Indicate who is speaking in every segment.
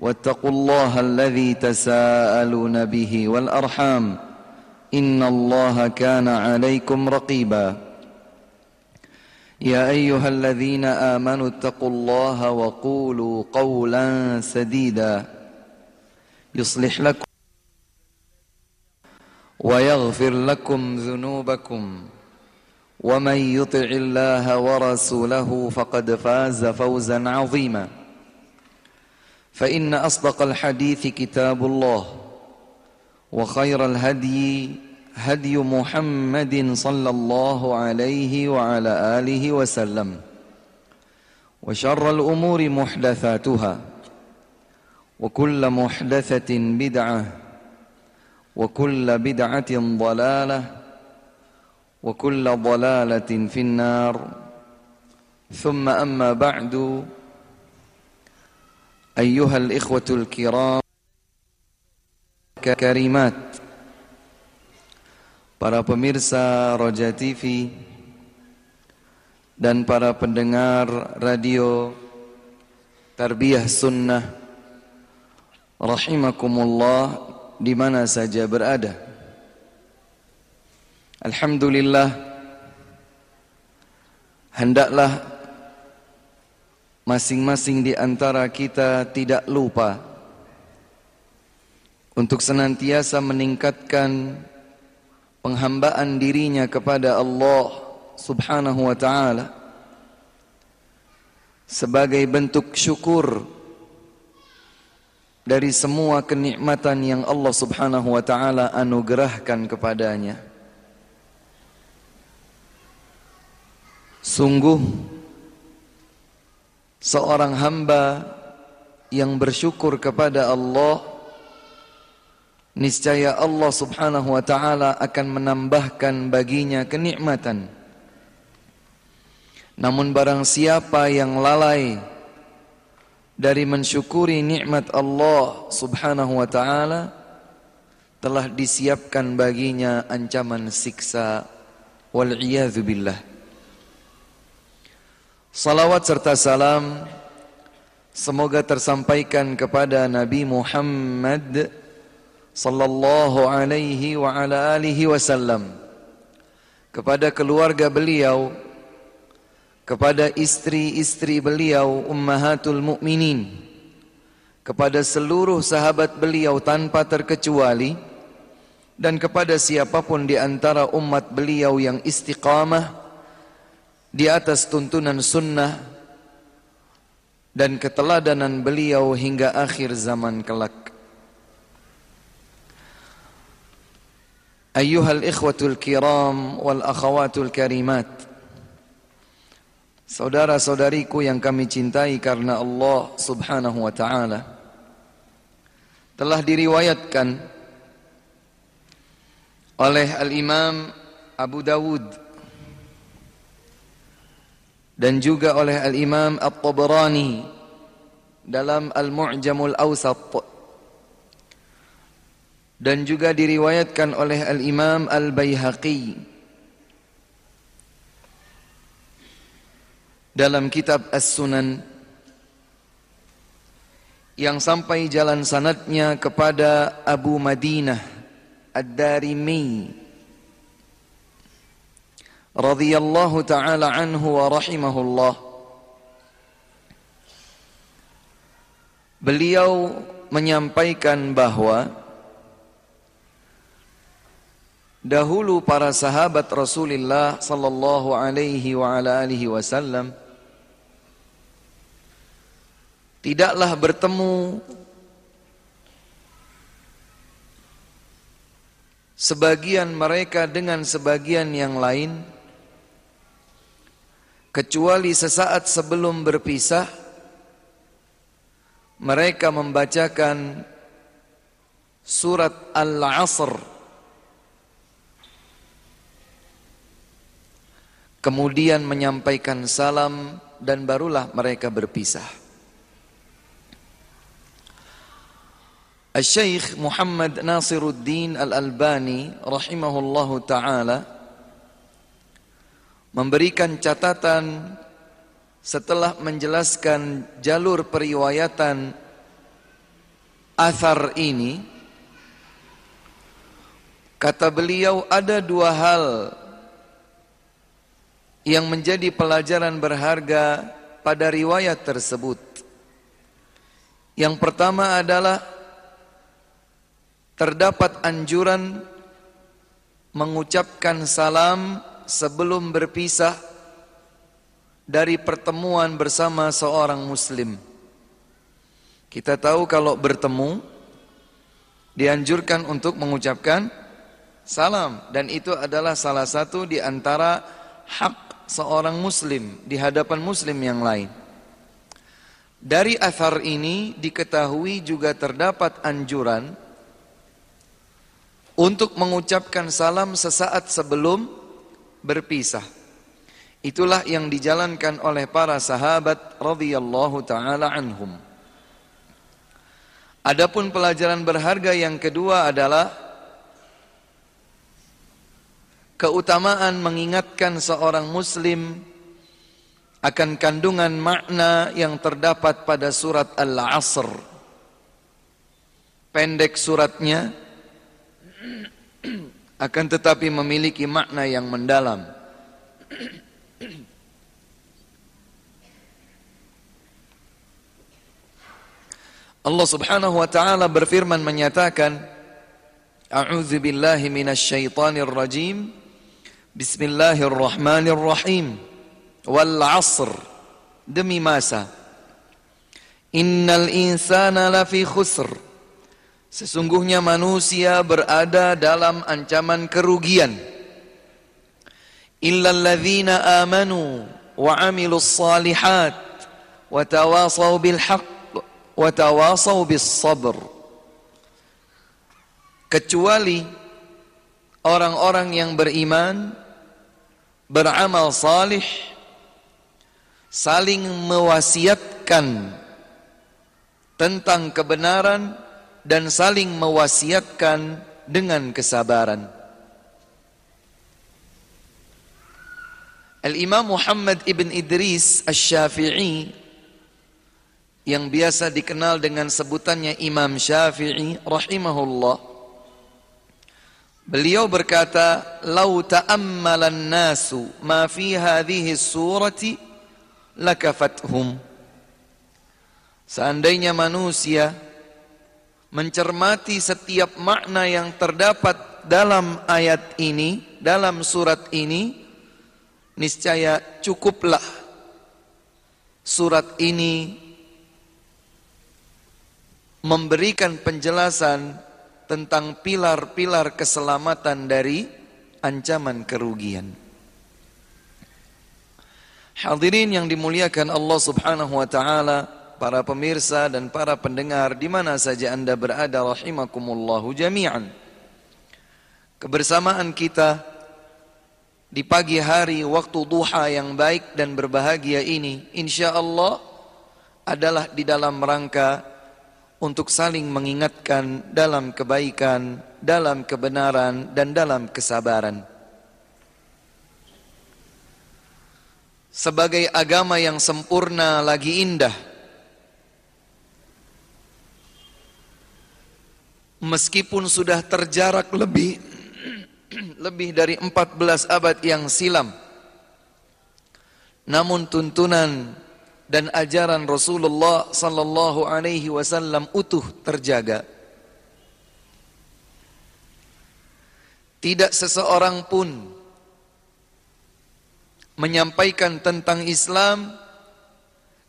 Speaker 1: واتقوا الله الذي تساءلون به والأرحام إن الله كان عليكم رقيبا. يا أيها الذين آمنوا اتقوا الله وقولوا قولا سديدا. يصلح لكم ويغفر لكم ذنوبكم. ومن يطع الله ورسوله فقد فاز فوزا عظيما. فإن أصدق الحديث كتاب الله وخير الهدي هدي محمد صلى الله عليه وعلى آله وسلم وشر الأمور محدثاتها وكل محدثة بدعة وكل بدعة ضلالة وكل ضلالة في النار. ثم أما بعد أيها الإخوة الكرام كريمات para pemirsa Roja TV dan para pendengar radio Tarbiyah Sunnah rahimakumullah di mana saja berada. Alhamdulillah hendaklah masing-masing di antara kita tidak lupa untuk senantiasa meningkatkan penghambaan dirinya kepada Allah Subhanahu wa taala sebagai bentuk syukur dari semua kenikmatan yang Allah Subhanahu wa taala anugerahkan kepadanya. Sungguh seorang hamba yang bersyukur kepada Allah niscaya Allah Subhanahu wa taala akan menambahkan baginya kenikmatan. Namun barang siapa yang lalai dari mensyukuri nikmat Allah Subhanahu wa taala telah disiapkan baginya ancaman siksa wal billah. Salawat serta salam semoga tersampaikan kepada Nabi Muhammad sallallahu alaihi wa ala alihi wasallam. Kepada keluarga beliau kepada istri-istri beliau ummahatul mukminin kepada seluruh sahabat beliau tanpa terkecuali dan kepada siapa pun di antara umat beliau yang istiqamah di atas tuntunan sunnah dan keteladanan beliau hingga akhir zaman kelak. Ayyuhal ikhwatul kiram wal akhawatul karimat. Saudara-saudariku yang kami cintai karena Allah Subhanahu wa taala. Telah diriwayatkan oleh Al-Imam Abu Dawud dan juga oleh Al-Imam At-Tabrani dalam Al-Mu'jamul Awsat. Dan juga diriwayatkan oleh Al-Imam Al-Baihaqi dalam kitab As-Sunan yang sampai jalan sanadnya kepada Abu Madinah Ad-Darimi radhiyallahu taala anhu wa rahimahullah. Beliau menyampaikan bahwa dahulu para sahabat Rasulullah sallallahu alaihi wa ala alihi wasallam tidaklah bertemu sebagian mereka dengan sebagian yang lain kecuali sesaat sebelum berpisah mereka membacakan surat Al-Asr kemudian menyampaikan salam dan barulah mereka berpisah. Al-Syeikh Muhammad Nasiruddin Al-Albani rahimahullahu taala memberikan catatan setelah menjelaskan jalur periwayatan athar ini kata beliau ada dua hal yang menjadi pelajaran berharga pada riwayat tersebut. Yang pertama adalah terdapat anjuran mengucapkan salam sebelum berpisah dari pertemuan bersama seorang muslim. Kita tahu kalau bertemu dianjurkan untuk mengucapkan salam dan itu adalah salah satu di antara hak seorang muslim di hadapan muslim yang lain. Dari athar ini diketahui juga terdapat anjuran untuk mengucapkan salam sesaat sebelum berpisah. Itulah yang dijalankan oleh para sahabat radhiyallahu taala anhum. Adapun pelajaran berharga yang kedua adalah keutamaan mengingatkan seorang muslim akan kandungan makna yang terdapat pada surat Al-Asr. Pendek suratnya akan tetapi memiliki makna yang mendalam. Allah Subhanahu wa taala berfirman menyatakan A'udzu billahi minasy syaithanir rajim Bismillahirrahmanirrahim. Wal 'asr. Demi masa. Innal insana lafi khusr. Sesungguhnya manusia berada dalam ancaman kerugian. Illal ladzina amanu wa 'amilus salihat wa tawasaw bil haqq wa tawasaw bis sabr. Kecuali orang-orang yang beriman beramal salih saling mewasiatkan tentang kebenaran dan saling mewasiatkan dengan kesabaran. Al-Imam Muhammad ibn Idris Asy-Syafi'i yang biasa dikenal dengan sebutannya Imam Syafi'i rahimahullah Beliau berkata, "Lau ta'ammalan nasu ma fi hadhihi surati lakafathum." Seandainya manusia mencermati setiap makna yang terdapat dalam ayat ini, dalam surat ini, niscaya cukuplah surat ini memberikan penjelasan tentang pilar-pilar keselamatan dari ancaman kerugian. Hadirin yang dimuliakan Allah Subhanahu wa taala, para pemirsa dan para pendengar di mana saja Anda berada rahimakumullahu jami'an. Kebersamaan kita di pagi hari waktu duha yang baik dan berbahagia ini insyaallah adalah di dalam rangka untuk saling mengingatkan dalam kebaikan, dalam kebenaran, dan dalam kesabaran. Sebagai agama yang sempurna lagi indah, meskipun sudah terjarak lebih lebih dari 14 abad yang silam, namun tuntunan dan ajaran Rasulullah sallallahu alaihi wasallam utuh terjaga. Tidak seseorang pun menyampaikan tentang Islam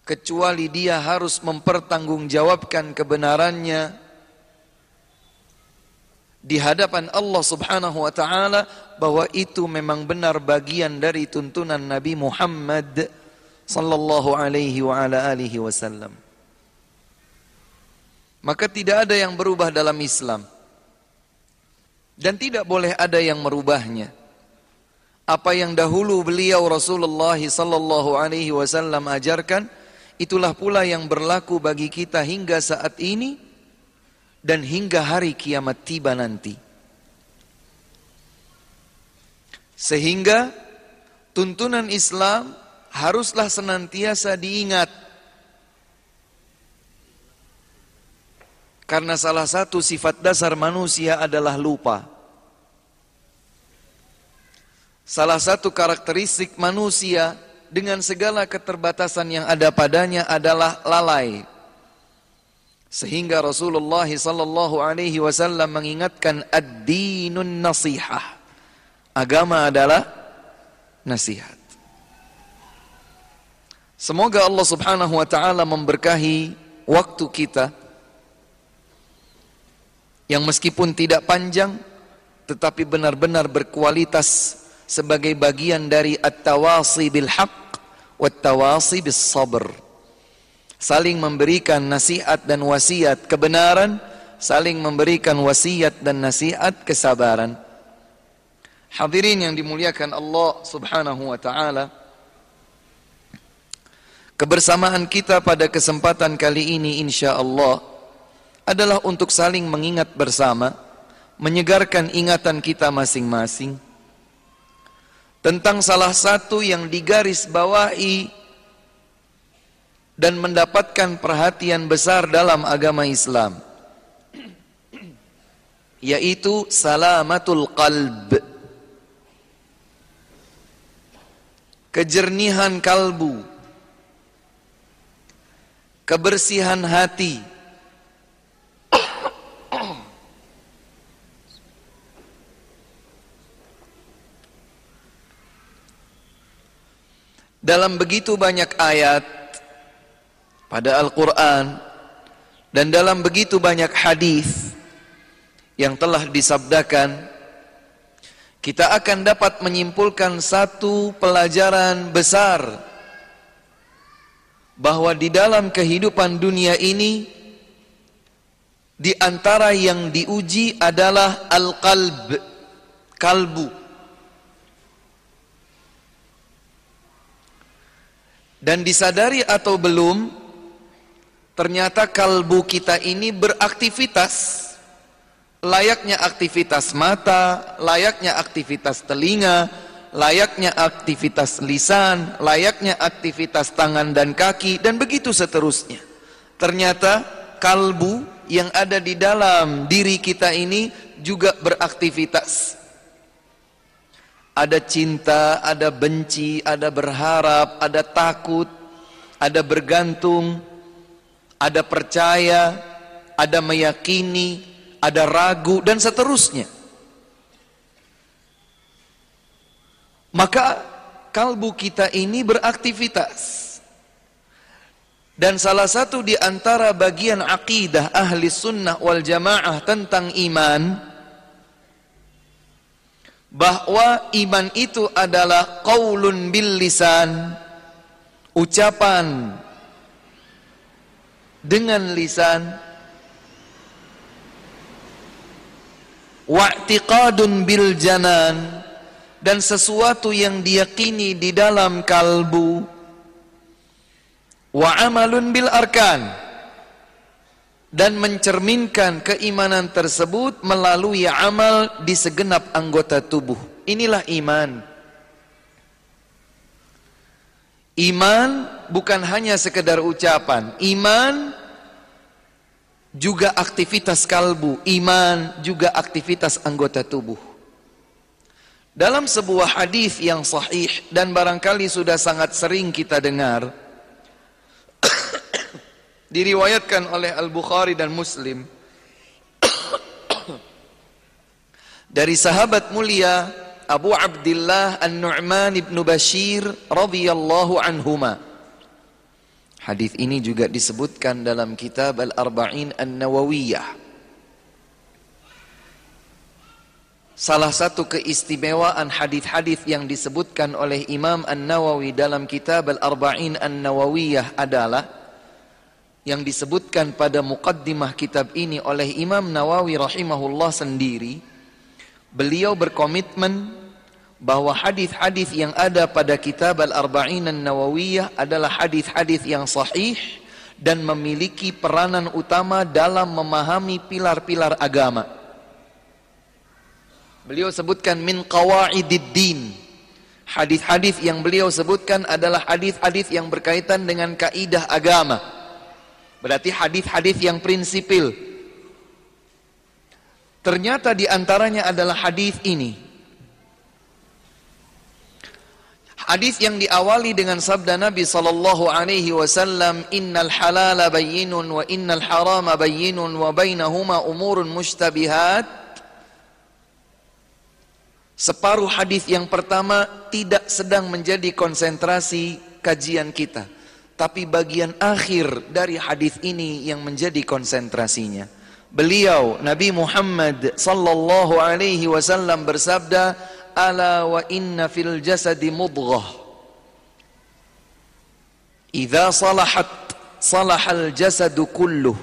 Speaker 1: kecuali dia harus mempertanggungjawabkan kebenarannya di hadapan Allah Subhanahu wa taala bahwa itu memang benar bagian dari tuntunan Nabi Muhammad sallallahu alaihi wa ala alihi wasallam. Maka tidak ada yang berubah dalam Islam. Dan tidak boleh ada yang merubahnya. Apa yang dahulu beliau Rasulullah sallallahu alaihi wasallam ajarkan itulah pula yang berlaku bagi kita hingga saat ini dan hingga hari kiamat tiba nanti. Sehingga tuntunan Islam haruslah senantiasa diingat. Karena salah satu sifat dasar manusia adalah lupa. Salah satu karakteristik manusia dengan segala keterbatasan yang ada padanya adalah lalai. Sehingga Rasulullah sallallahu alaihi wasallam mengingatkan ad-dinun nasihah. Agama adalah nasihat. Semoga Allah Subhanahu wa taala memberkahi waktu kita yang meskipun tidak panjang tetapi benar-benar berkualitas sebagai bagian dari at-tawasi bil haqq wat tawasi bis sabr. Saling memberikan nasihat dan wasiat kebenaran, saling memberikan wasiat dan nasihat kesabaran. Hadirin yang dimuliakan Allah Subhanahu wa taala, Kebersamaan kita pada kesempatan kali ini insya Allah adalah untuk saling mengingat bersama, menyegarkan ingatan kita masing-masing tentang salah satu yang digaris bawahi dan mendapatkan perhatian besar dalam agama Islam. Yaitu salamatul qalb. Kejernihan kalbu. Kebersihan hati. Dalam begitu banyak ayat pada Al-Quran dan dalam begitu banyak hadis yang telah disabdakan, kita akan dapat menyimpulkan satu pelajaran besar bahwa di dalam kehidupan dunia ini di antara yang diuji adalah al-qalb, kalbu. Dan disadari atau belum, ternyata kalbu kita ini beraktivitas layaknya aktivitas mata, layaknya aktivitas telinga, layaknya aktivitas lisan, layaknya aktivitas tangan dan kaki, dan begitu seterusnya. Ternyata kalbu yang ada di dalam diri kita ini juga beraktivitas. Ada cinta, ada benci, ada berharap, ada takut, ada bergantung, ada percaya, ada meyakini, ada ragu, dan seterusnya. Maka kalbu kita ini beraktivitas. Dan salah satu di antara bagian akidah ahli sunnah wal jamaah tentang iman bahwa iman itu adalah qaulun bil lisan ucapan dengan lisan. Wa'tiqadun bil janan dan sesuatu yang diyakini di dalam kalbu. Wa amalun bil arkan dan mencerminkan keimanan tersebut melalui amal di segenap anggota tubuh. Inilah iman iman bukan hanya sekedar ucapan. Iman juga aktivitas kalbu. Iman juga aktivitas anggota tubuh. Dalam sebuah hadis yang sahih dan barangkali sudah sangat sering kita dengar diriwayatkan oleh Al-Bukhari dan Muslim. Dari sahabat mulia Abu Abdullah An-Nu'man ibn Bashir radhiyallahu anhuma. Hadis ini juga disebutkan dalam kitab Al-Arba'in An-Nawawiyah. Salah satu keistimewaan hadis-hadis yang disebutkan oleh Imam An-Nawawi dalam kitab Al-Arba'in An-Nawawiyah adalah yang disebutkan pada muqaddimah kitab ini oleh Imam Nawawi rahimahullah sendiri beliau berkomitmen bahwa hadis-hadis yang ada pada kitab Al-Arba'in An-Nawawiyah adalah hadis-hadis yang sahih dan memiliki peranan utama dalam memahami pilar-pilar agama. Beliau sebutkan min qawaididdin. Hadis-hadis yang beliau sebutkan adalah hadis-hadis yang berkaitan dengan kaidah agama. Berarti hadis-hadis yang prinsipil. Ternyata di antaranya adalah hadis ini Hadis yang diawali dengan sabda Nabi sallallahu alaihi wasallam, "Innal halala bayyinun wa innal harama bayyinun wa bainahuma umurun mushtabihat." Separuh hadis yang pertama tidak sedang menjadi konsentrasi kajian kita, tapi bagian akhir dari hadis ini yang menjadi konsentrasinya. Beliau Nabi Muhammad sallallahu alaihi wasallam bersabda, ala wa inna fil jasadi mudghah. Idza salahat salahal jasadu kulluh.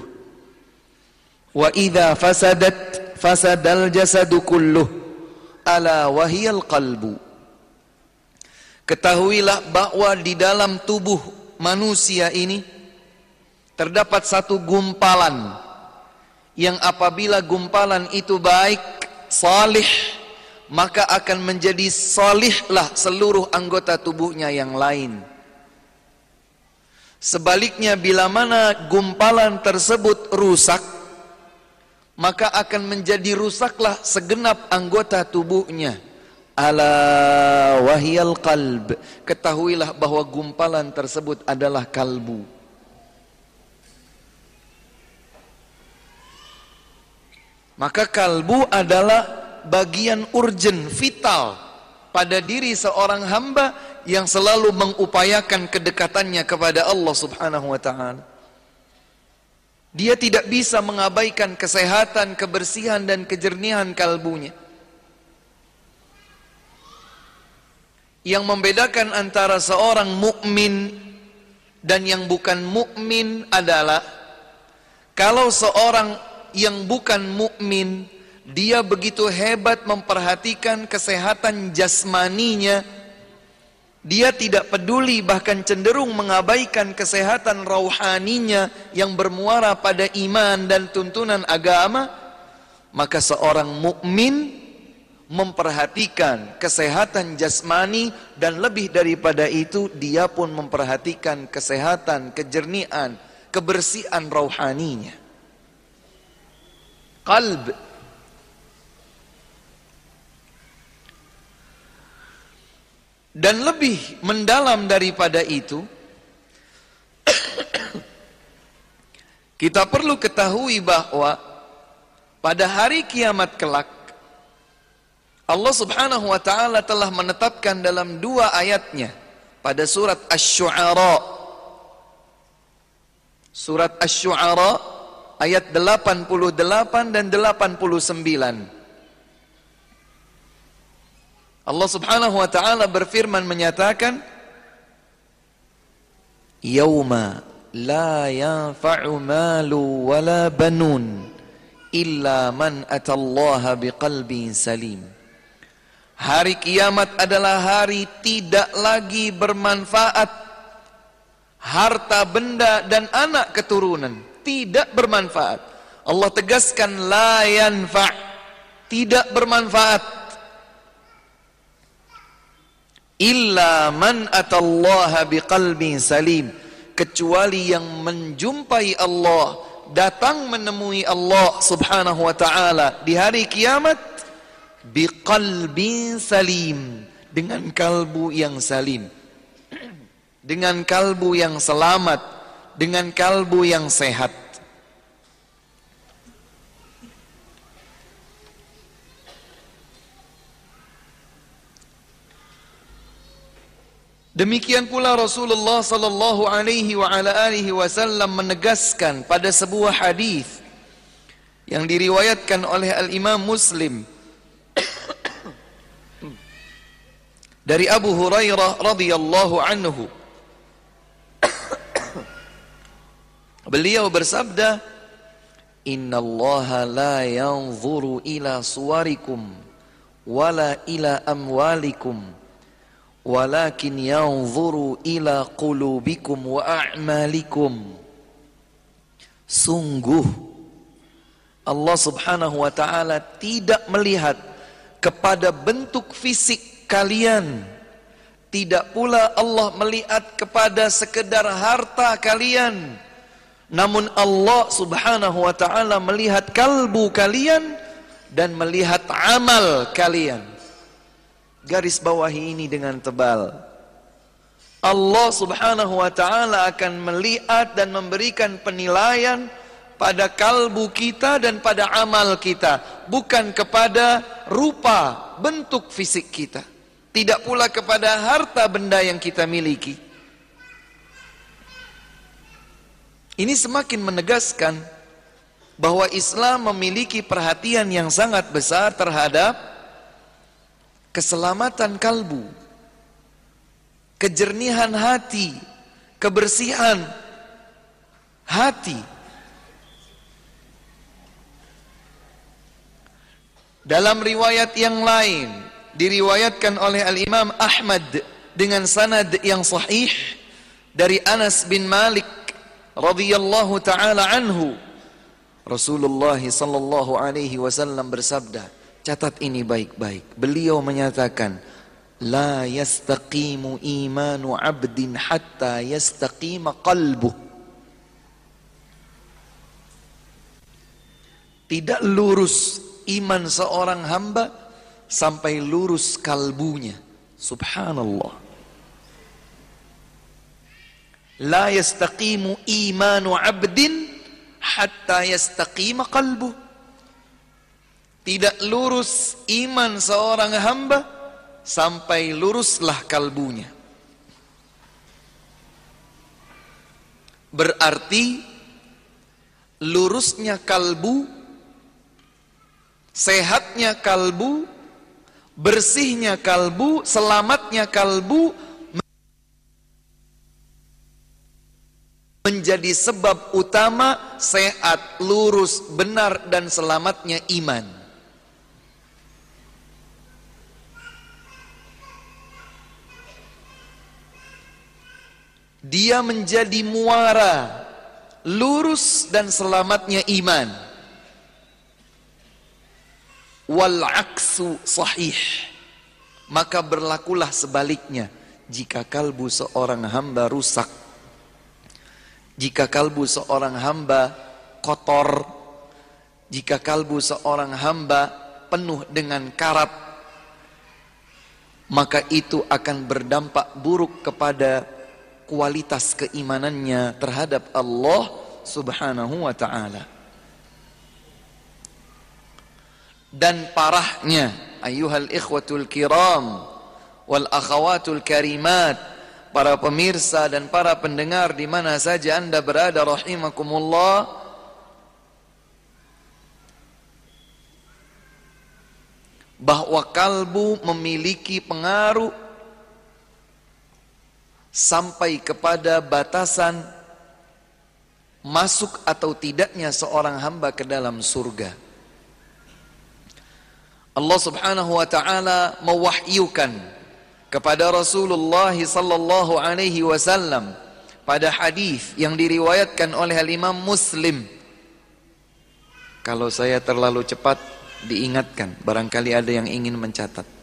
Speaker 1: Wa idza fasadat fasadal jasadu kulluh. Ala wahiyal qalbu. Ketahuilah bahwa di dalam tubuh manusia ini terdapat satu gumpalan yang apabila gumpalan itu baik salih maka akan menjadi salihlah seluruh anggota tubuhnya yang lain. Sebaliknya bila mana gumpalan tersebut rusak, maka akan menjadi rusaklah segenap anggota tubuhnya. Ala wahiyal qalb. Ketahuilah bahwa gumpalan tersebut adalah kalbu. Maka kalbu adalah bagian urgen, vital pada diri seorang hamba yang selalu mengupayakan kedekatannya kepada Allah Subhanahu wa taala. Dia tidak bisa mengabaikan kesehatan, kebersihan dan kejernihan kalbunya. Yang membedakan antara seorang mukmin dan yang bukan mukmin adalah kalau seorang yang bukan mukmin dia begitu hebat memperhatikan kesehatan jasmaninya. Dia tidak peduli bahkan cenderung mengabaikan kesehatan rauhaninya yang bermuara pada iman dan tuntunan agama. Maka seorang mukmin memperhatikan kesehatan jasmani dan lebih daripada itu dia pun memperhatikan kesehatan, kejernihan, kebersihan rauhaninya. Qalb Dan lebih mendalam daripada itu, kita perlu ketahui bahwa pada hari kiamat kelak, Allah subhanahu wa ta'ala telah menetapkan dalam dua ayatnya pada surat Ash-Shu'ara. Surat Ash-Shu'ara ayat 88 dan 89. Allah Subhanahu wa taala berfirman menyatakan Yauma la yanfa'u malu wala banun illa man atallaha biqalbin salim. Hari kiamat adalah hari tidak lagi bermanfaat. Harta benda dan anak keturunan tidak bermanfaat. Allah tegaskan la yanfa' tidak bermanfaat illa man atallaha biqalbin salim. Kecuali yang menjumpai Allah datang menemui Allah Subhanahu wa taala di hari kiamat biqalbin salim. Dengan kalbu yang salim. Dengan kalbu yang selamat. Dengan kalbu yang sehat Demikian pula Rasulullah sallallahu alaihi wa ala alihi wasallam menegaskan pada sebuah hadis yang diriwayatkan oleh Al-Imam Muslim dari Abu Hurairah radhiyallahu anhu. Beliau bersabda Inna Allah la yanzuru ila suwarikum wala ila amwalikum walakin yanzuru ila qulubikum wa a'malikum. Sungguh Allah Subhanahu wa taala tidak melihat kepada bentuk fisik kalian. Tidak pula Allah melihat kepada sekedar harta kalian. Namun Allah Subhanahu wa taala melihat kalbu kalian dan melihat amal kalian Garis bawahi ini dengan tebal. Allah subhanahu wa ta'ala akan melihat dan memberikan penilaian pada kalbu kita dan pada amal kita. Bukan kepada rupa, bentuk fisik kita. Tidak pula kepada harta benda yang kita miliki. Ini semakin menegaskan bahwa Islam memiliki perhatian yang sangat besar terhadap keselamatan kalbu, kejernihan hati, kebersihan hati. Dalam riwayat yang lain diriwayatkan oleh Al-Imam Ahmad dengan sanad yang sahih dari Anas bin Malik radhiyallahu taala anhu Rasulullah sallallahu alaihi wasallam bersabda Catat ini baik-baik. Beliau menyatakan, La yastaqimu imanu abdin hatta yastaqima qalbuh. Tidak lurus iman seorang hamba sampai lurus kalbunya. Subhanallah. La yastaqimu imanu abdin hatta yastaqima qalbuh tidak lurus iman seorang hamba sampai luruslah kalbunya. Berarti lurusnya kalbu, sehatnya kalbu, bersihnya kalbu, selamatnya kalbu menjadi sebab utama sehat, lurus, benar dan selamatnya iman. Dia menjadi muara lurus dan selamatnya iman. Wal aksu sahih. Maka berlakulah sebaliknya. Jika kalbu seorang hamba rusak jika kalbu seorang hamba kotor jika kalbu seorang hamba penuh dengan karat maka itu akan berdampak buruk kepada kualitas keimanannya terhadap Allah Subhanahu wa taala. Dan parahnya ayuhal ikhwatul kiram wal akhawatul karimat para pemirsa dan para pendengar di mana saja Anda berada rahimakumullah bahwa kalbu memiliki pengaruh sampai kepada batasan masuk atau tidaknya seorang hamba ke dalam surga. Allah Subhanahu wa taala mewahyukan kepada Rasulullah sallallahu alaihi wasallam pada hadis yang diriwayatkan oleh Imam Muslim. Kalau saya terlalu cepat diingatkan, barangkali ada yang ingin mencatat.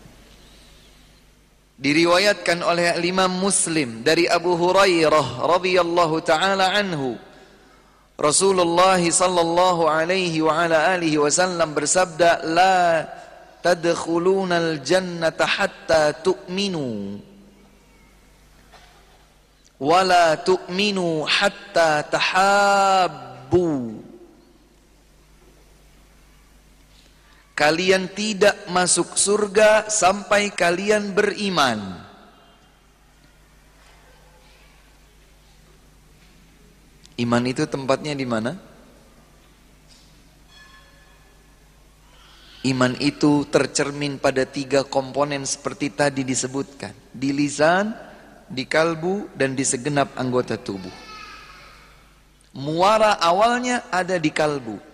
Speaker 1: Diriwayatkan oleh Imam Muslim dari Abu Hurairah radhiyallahu taala anhu. Rasulullah sallallahu alaihi wa ala alihi wasallam bersabda, "La tadkhulunal jannata hatta tu'minu." Wala tu'minu hatta tahabbu. Kalian tidak masuk surga sampai kalian beriman. Iman itu tempatnya di mana? Iman itu tercermin pada tiga komponen seperti tadi disebutkan. Di lisan, di kalbu, dan di segenap anggota tubuh. Muara awalnya ada di kalbu.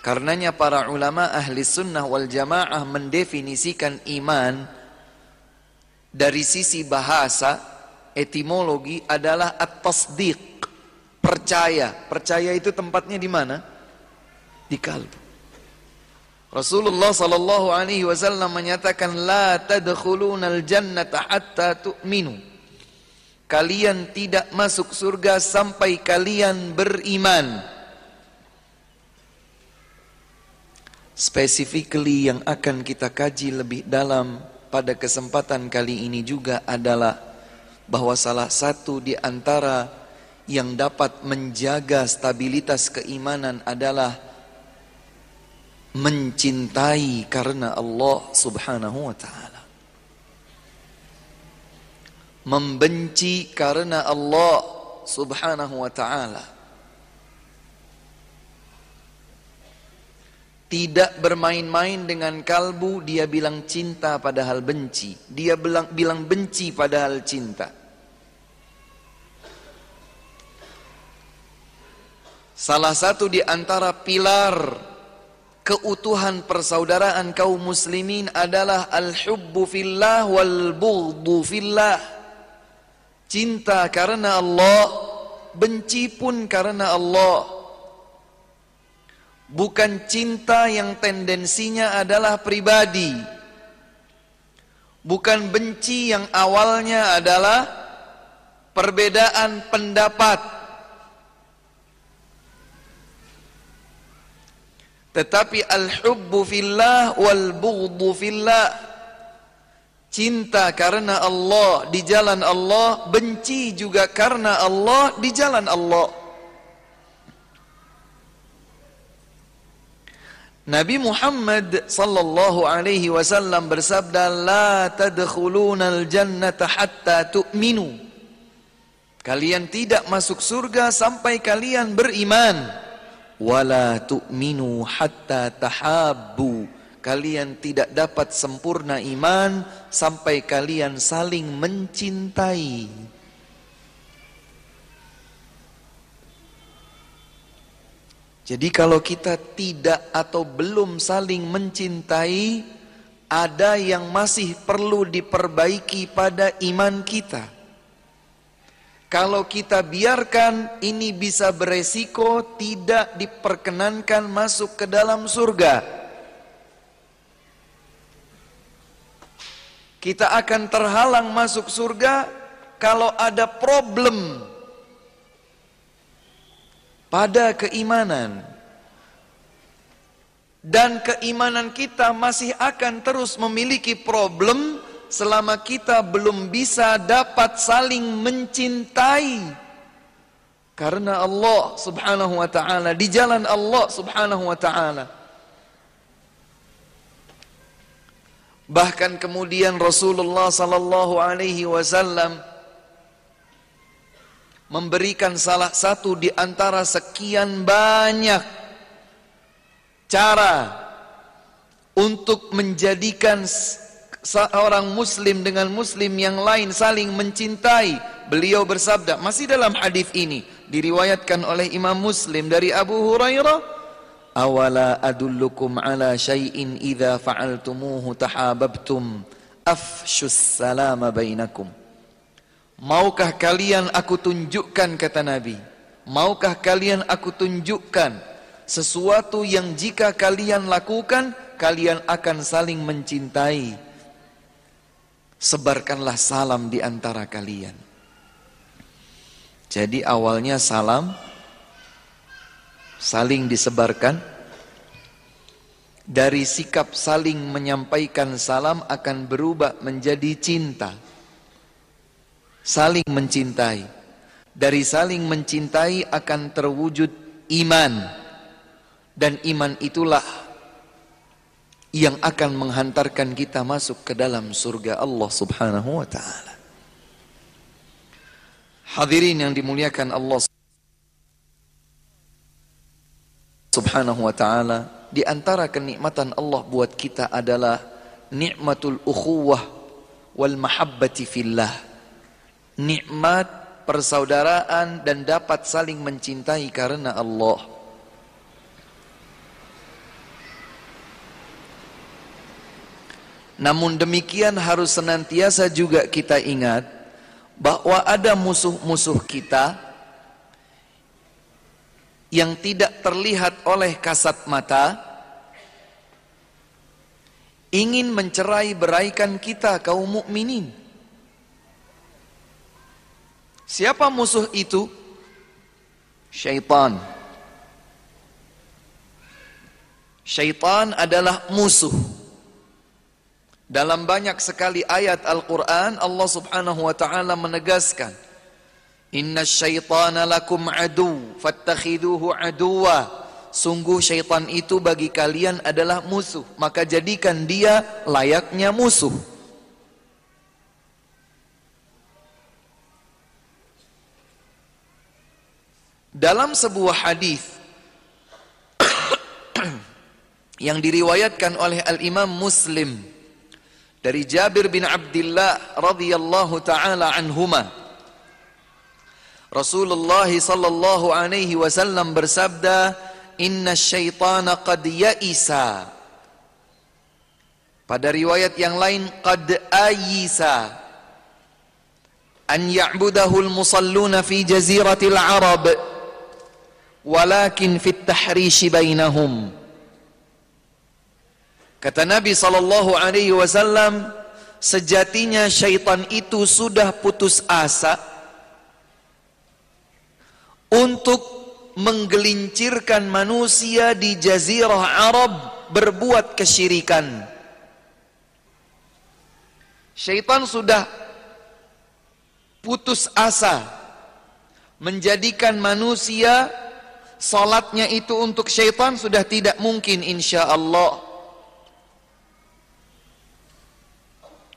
Speaker 1: Karenanya para ulama ahli sunnah wal jamaah mendefinisikan iman dari sisi bahasa, etimologi adalah at-tasdiq. Percaya. Percaya itu tempatnya di mana? Di kalbu. Rasulullah sallallahu alaihi wasallam menyatakan la tadkhulunal jannata hatta tu'minu. Kalian tidak masuk surga sampai kalian beriman. Specifically yang akan kita kaji lebih dalam pada kesempatan kali ini juga adalah bahwa salah satu di antara yang dapat menjaga stabilitas keimanan adalah mencintai karena Allah Subhanahu wa taala. Membenci karena Allah Subhanahu wa taala. Tidak bermain-main dengan kalbu, dia bilang cinta padahal benci. Dia bilang bilang benci padahal cinta. Salah satu di antara pilar keutuhan persaudaraan kaum muslimin adalah al-hubbu fillah wal bughdu fillah. Cinta karena Allah, benci pun karena Allah. Bukan cinta yang tendensinya adalah pribadi. Bukan benci yang awalnya adalah perbedaan pendapat Tetapi al-hubbu fillah wal bughdu fillah. Cinta karena Allah di jalan Allah, benci juga karena Allah di jalan Allah. Nabi Muhammad sallallahu alaihi wasallam bersabda, "La tadkhulunal jannata hatta tu'minu." Kalian tidak masuk surga sampai kalian beriman. Wala tu'minu hatta tahabbu. Kalian tidak dapat sempurna iman sampai kalian saling mencintai jadi kalau kita tidak atau belum saling mencintai ada yang masih perlu diperbaiki pada iman kita kalau kita biarkan ini bisa beresiko tidak diperkenankan masuk ke dalam surga. Kita akan terhalang masuk surga kalau ada problem pada keimanan. Dan keimanan kita masih akan terus memiliki problem selama kita belum bisa dapat saling mencintai karena Allah Subhanahu wa taala di jalan Allah Subhanahu wa taala bahkan kemudian Rasulullah sallallahu alaihi wasallam memberikan salah satu di antara sekian banyak cara untuk menjadikan seorang muslim dengan muslim yang lain saling mencintai. Beliau bersabda masih dalam hadis ini diriwayatkan oleh Imam Muslim dari Abu Hurairah awala adullukum ala syai'in idza fa'altumuhu tahabbtum afshus salama bainakum maukah kalian aku tunjukkan kata Nabi maukah kalian aku tunjukkan sesuatu yang jika kalian lakukan kalian akan saling mencintai sebarkanlah salam di antara kalian. Jadi awalnya salam saling disebarkan dari sikap saling menyampaikan salam akan berubah menjadi cinta. Saling mencintai. Dari saling mencintai akan terwujud iman. Dan iman itulah yang akan menghantarkan kita masuk ke dalam surga Allah Subhanahu wa taala. Hadirin yang dimuliakan Allah Subhanahu wa taala di antara kenikmatan Allah buat kita adalah nikmatul ukhuwah wal mahabbati fillah. Nikmat persaudaraan dan dapat saling mencintai karena Allah. Namun demikian harus senantiasa juga kita ingat bahwa ada musuh-musuh kita yang tidak terlihat oleh kasat mata ingin mencerai beraikan kita kaum mukminin. Siapa musuh itu? Syaitan. Syaitan adalah musuh dalam banyak sekali ayat Al-Quran Allah subhanahu wa ta'ala menegaskan Inna syaitana lakum adu Fattakhiduhu aduwa Sungguh syaitan itu bagi kalian adalah musuh Maka jadikan dia layaknya musuh Dalam sebuah hadis yang diriwayatkan oleh Al-Imam Muslim dari Jabir bin Abdullah radhiyallahu taala anhuma Rasulullah sallallahu alaihi wasallam bersabda inna syaitana qad ya'isa. Pada riwayat yang lain qad ayisa. An ya'budahu al-musalluna fi jaziratil arab walakin fit tahrishi bainahum Kata Nabi sallallahu alaihi wasallam, sejatinya syaitan itu sudah putus asa untuk menggelincirkan manusia di jazirah Arab berbuat kesyirikan. Syaitan sudah putus asa menjadikan manusia salatnya itu untuk syaitan sudah tidak mungkin insya Allah.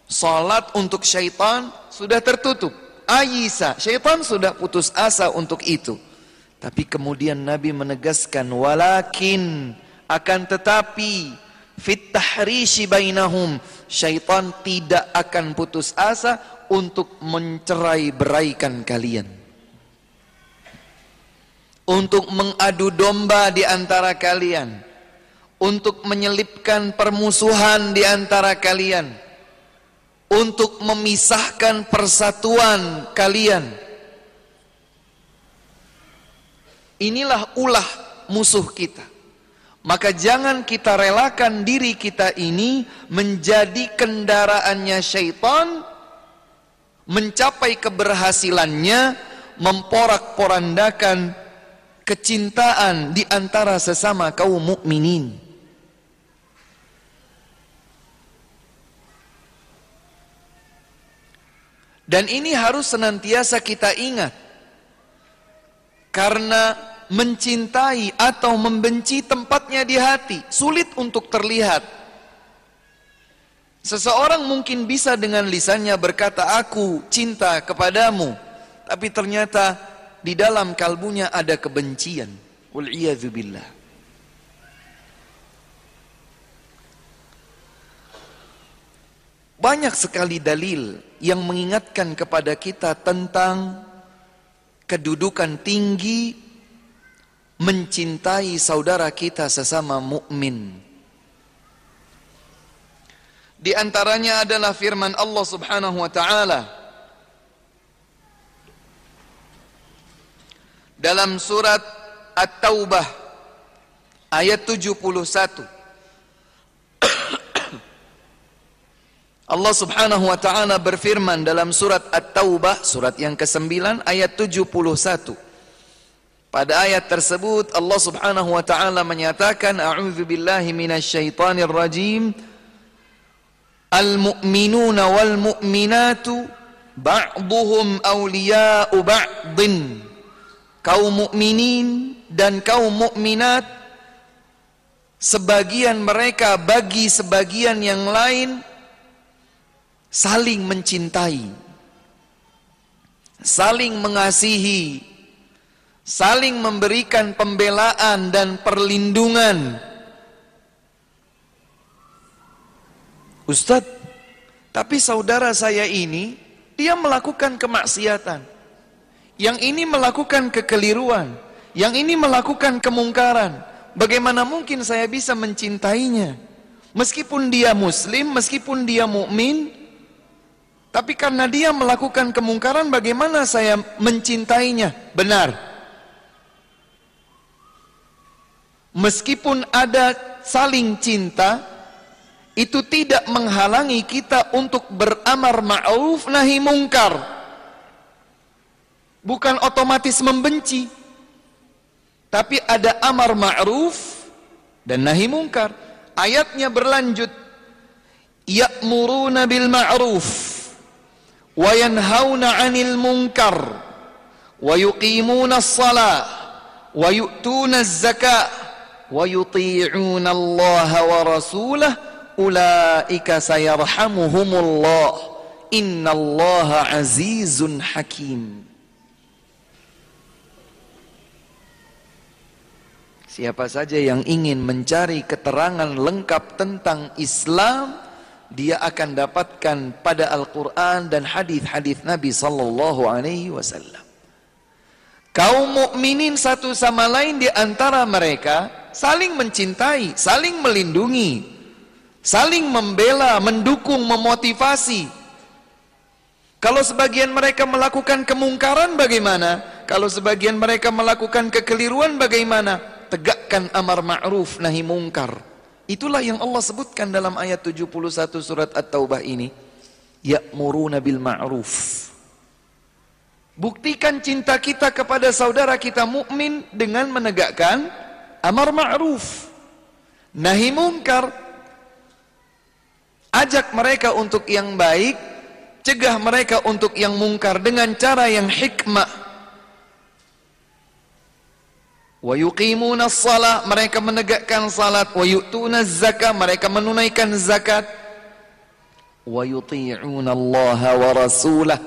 Speaker 1: Salat untuk syaitan sudah tertutup. Ayisa, syaitan sudah putus asa untuk itu. Tapi kemudian Nabi menegaskan walakin akan tetapi fit tahrishi bainahum syaitan tidak akan putus asa untuk mencerai beraikan kalian. Untuk mengadu domba di antara kalian. Untuk menyelipkan permusuhan di antara kalian untuk memisahkan persatuan kalian. Inilah ulah musuh kita. Maka jangan kita relakan diri kita ini menjadi kendaraannya syaitan mencapai keberhasilannya memporak-porandakan kecintaan di antara sesama kaum mukminin. Dan ini harus senantiasa kita ingat. Karena mencintai atau membenci tempatnya di hati, sulit untuk terlihat. Seseorang mungkin bisa dengan lisannya berkata, aku cinta kepadamu. Tapi ternyata di dalam kalbunya ada kebencian. Wal'iyadzubillah. Banyak sekali dalil yang mengingatkan kepada kita tentang kedudukan tinggi mencintai saudara kita sesama mukmin. Di antaranya adalah firman Allah Subhanahu wa taala dalam surat At-Taubah ayat 71 Allah Subhanahu wa taala berfirman dalam surat At-Taubah surat yang ke-9 ayat 71. Pada ayat tersebut Allah Subhanahu wa taala menyatakan a'udzu billahi minasyaitonir rajim. Al-mu'minuna wal mu'minatu ba'dhum awliya'u ba'din Kaum mukminin dan kaum mukminat sebagian mereka bagi sebagian yang lain saling mencintai, saling mengasihi, saling memberikan pembelaan dan perlindungan. Ustadz, tapi saudara saya ini, dia melakukan kemaksiatan. Yang ini melakukan kekeliruan. Yang ini melakukan kemungkaran. Bagaimana mungkin saya bisa mencintainya? Meskipun dia muslim, meskipun dia mukmin, tapi karena dia melakukan kemungkaran, bagaimana saya mencintainya? Benar. Meskipun ada saling cinta, itu tidak menghalangi kita untuk beramar ma'ruf nahi mungkar bukan otomatis membenci. Tapi ada amar ma'ruf dan nahi mungkar. Ayatnya berlanjut. Ya'muruna bil ma'ruf wa yanhauna 'anil munkar wa yuqimuna shalah wa yu'tuna az-zakah wa yuti'una Allah wa rasulah. Ulaika sayarhamuhumullah. Innallaha azizun hakim. Siapa saja yang ingin mencari keterangan lengkap tentang Islam dia akan dapatkan pada Al-Quran dan hadis-hadis Nabi Sallallahu Alaihi Wasallam. Kaum mukminin satu sama lain di antara mereka saling mencintai, saling melindungi, saling membela, mendukung, memotivasi. Kalau sebagian mereka melakukan kemungkaran bagaimana? Kalau sebagian mereka melakukan kekeliruan bagaimana? Tegakkan amar ma'ruf nahi mungkar. Itulah yang Allah sebutkan dalam ayat 71 surat At-Taubah ini. Ya'muruna bil ma'ruf. Buktikan cinta kita kepada saudara kita mukmin dengan menegakkan amar ma'ruf. Nahi mungkar. Ajak mereka untuk yang baik, cegah mereka untuk yang mungkar dengan cara yang hikmah wa yuqimuna shalah mereka menegakkan salat. wa yu'tuna zakah mereka menunaikan zakat. wa yuti'una Allah wa rasulah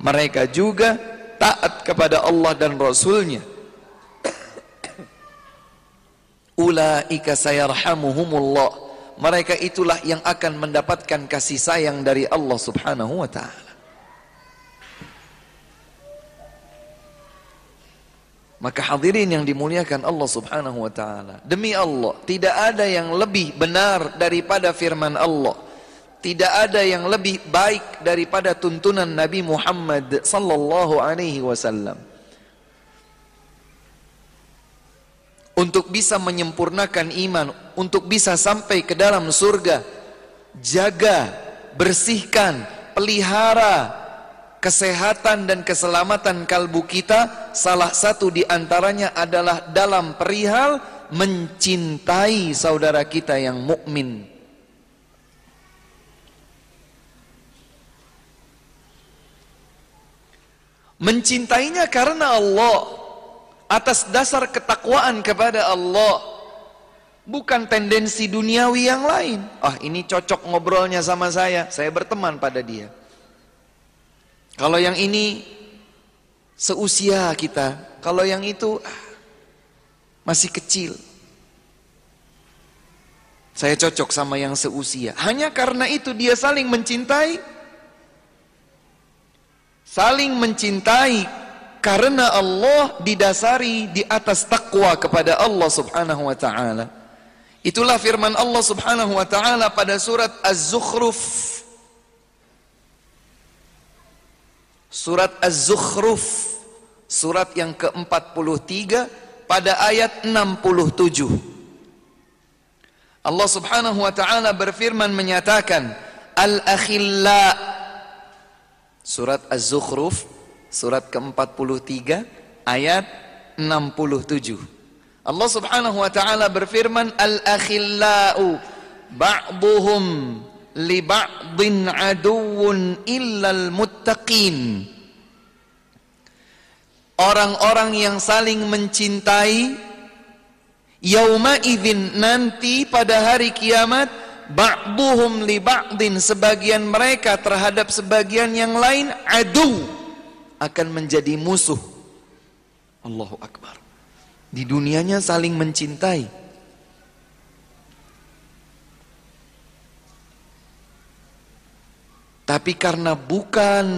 Speaker 1: mereka juga taat kepada Allah dan Rasulnya. Ulaika sayarhamuhumullah. Mereka itulah yang akan mendapatkan kasih sayang dari Allah subhanahu wa ta'ala Maka hadirin yang dimuliakan Allah subhanahu wa ta'ala. Demi Allah, tidak ada yang lebih benar daripada firman Allah. Tidak ada yang lebih baik daripada tuntunan Nabi Muhammad sallallahu alaihi wasallam. Untuk bisa menyempurnakan iman, untuk bisa sampai ke dalam surga, jaga, bersihkan, pelihara kesehatan dan keselamatan kalbu kita salah satu di antaranya adalah dalam perihal mencintai saudara kita yang mukmin. Mencintainya karena Allah atas dasar ketakwaan kepada Allah bukan tendensi duniawi yang lain. Ah, ini cocok ngobrolnya sama saya, saya berteman pada dia. Kalau yang ini seusia kita, kalau yang itu ah, masih kecil. Saya cocok sama yang seusia. Hanya karena itu dia saling mencintai. Saling mencintai karena Allah didasari di atas takwa kepada Allah Subhanahu wa taala. Itulah firman Allah Subhanahu wa taala pada surat Az-Zukhruf Surat Az-Zukhruf Surat yang ke-43 Pada ayat 67 Allah subhanahu wa ta'ala berfirman menyatakan Al-Akhilla Surat Az-Zukhruf Surat ke-43 Ayat 67 Allah subhanahu wa ta'ala berfirman Al-Akhillau Ba'duhum li ba'din aduwwun illal muttaqin orang-orang yang saling mencintai yauma idzin nanti pada hari kiamat ba'duhum li ba'din sebagian mereka terhadap sebagian yang lain adu akan menjadi musuh Allahu Akbar. Di dunianya saling mencintai. Tapi karena bukan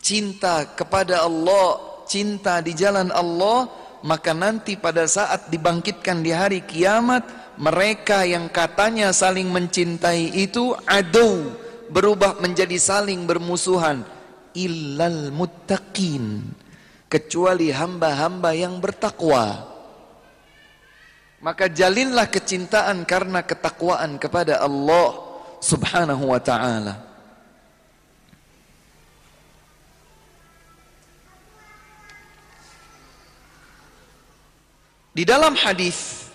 Speaker 1: cinta kepada Allah, cinta di jalan Allah, maka nanti pada saat dibangkitkan di hari kiamat, mereka yang katanya saling mencintai itu adu berubah menjadi saling bermusuhan. Illal muttaqin. Kecuali hamba-hamba yang bertakwa. Maka jalinlah kecintaan karena ketakwaan kepada Allah Subhanahu wa taala. Di dalam hadis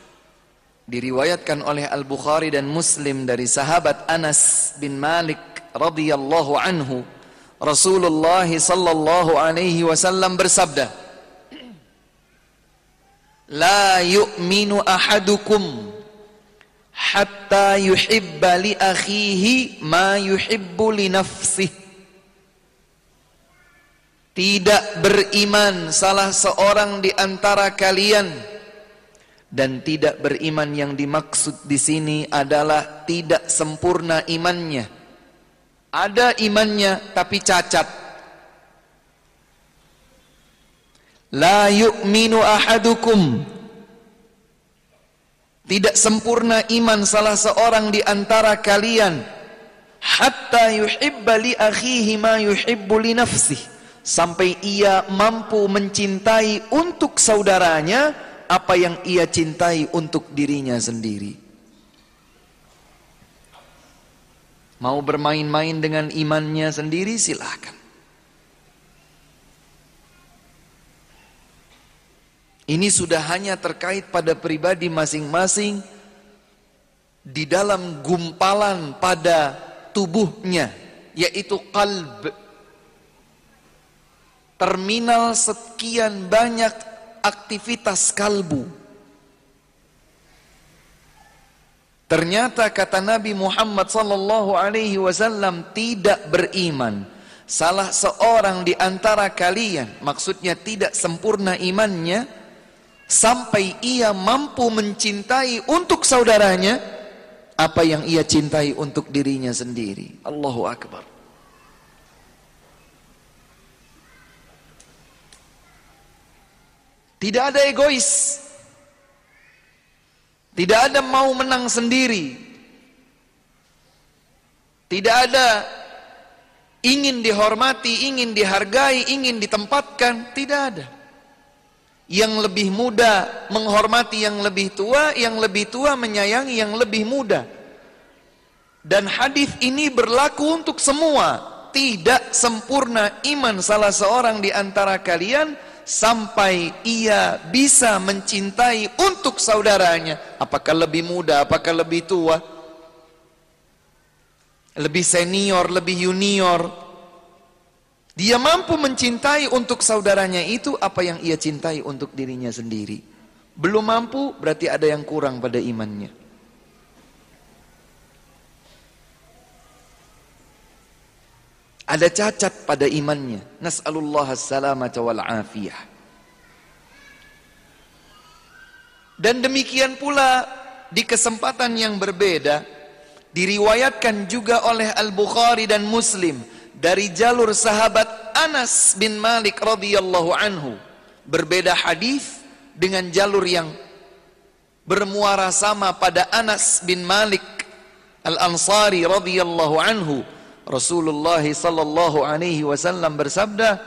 Speaker 1: diriwayatkan oleh Al-Bukhari dan Muslim dari sahabat Anas bin Malik radhiyallahu anhu Rasulullah sallallahu alaihi wasallam bersabda La yu'minu ahadukum hatta yuhibba li akhihi ma yuhibbu li nafsihi Tidak beriman salah seorang di antara kalian. Dan tidak beriman yang dimaksud di sini adalah tidak sempurna imannya. Ada imannya tapi cacat. La yu'minu ahadukum Tidak sempurna iman salah seorang di antara kalian hatta yuhibba li akhihi ma yuhibbu li nafsihi sampai ia mampu mencintai untuk saudaranya apa yang ia cintai untuk dirinya sendiri. Mau bermain-main dengan imannya sendiri silahkan. Ini sudah hanya terkait pada pribadi masing-masing di dalam gumpalan pada tubuhnya yaitu kalb. Terminal sekian banyak aktivitas kalbu. Ternyata kata Nabi Muhammad sallallahu alaihi wasallam tidak beriman. Salah seorang di antara kalian, maksudnya tidak sempurna imannya sampai ia mampu mencintai untuk saudaranya apa yang ia cintai untuk dirinya sendiri. Allahu akbar. Tidak ada egois. Tidak ada mau menang sendiri. Tidak ada ingin dihormati, ingin dihargai, ingin ditempatkan. Tidak ada. Yang lebih muda menghormati yang lebih tua, yang lebih tua menyayangi yang lebih muda. Dan hadis ini berlaku untuk semua. Tidak sempurna iman salah seorang di antara kalian sampai ia bisa mencintai untuk saudaranya apakah lebih muda apakah lebih tua lebih senior lebih junior dia mampu mencintai untuk saudaranya itu apa yang ia cintai untuk dirinya sendiri belum mampu berarti ada yang kurang pada imannya ada cacat pada imannya. Nas'alullah salamata wal afiyah. Dan demikian pula di kesempatan yang berbeda diriwayatkan juga oleh Al-Bukhari dan Muslim dari jalur sahabat Anas bin Malik radhiyallahu anhu. Berbeda hadis dengan jalur yang bermuara sama pada Anas bin Malik Al-Ansari radhiyallahu anhu Rasulullah sallallahu alaihi wasallam bersabda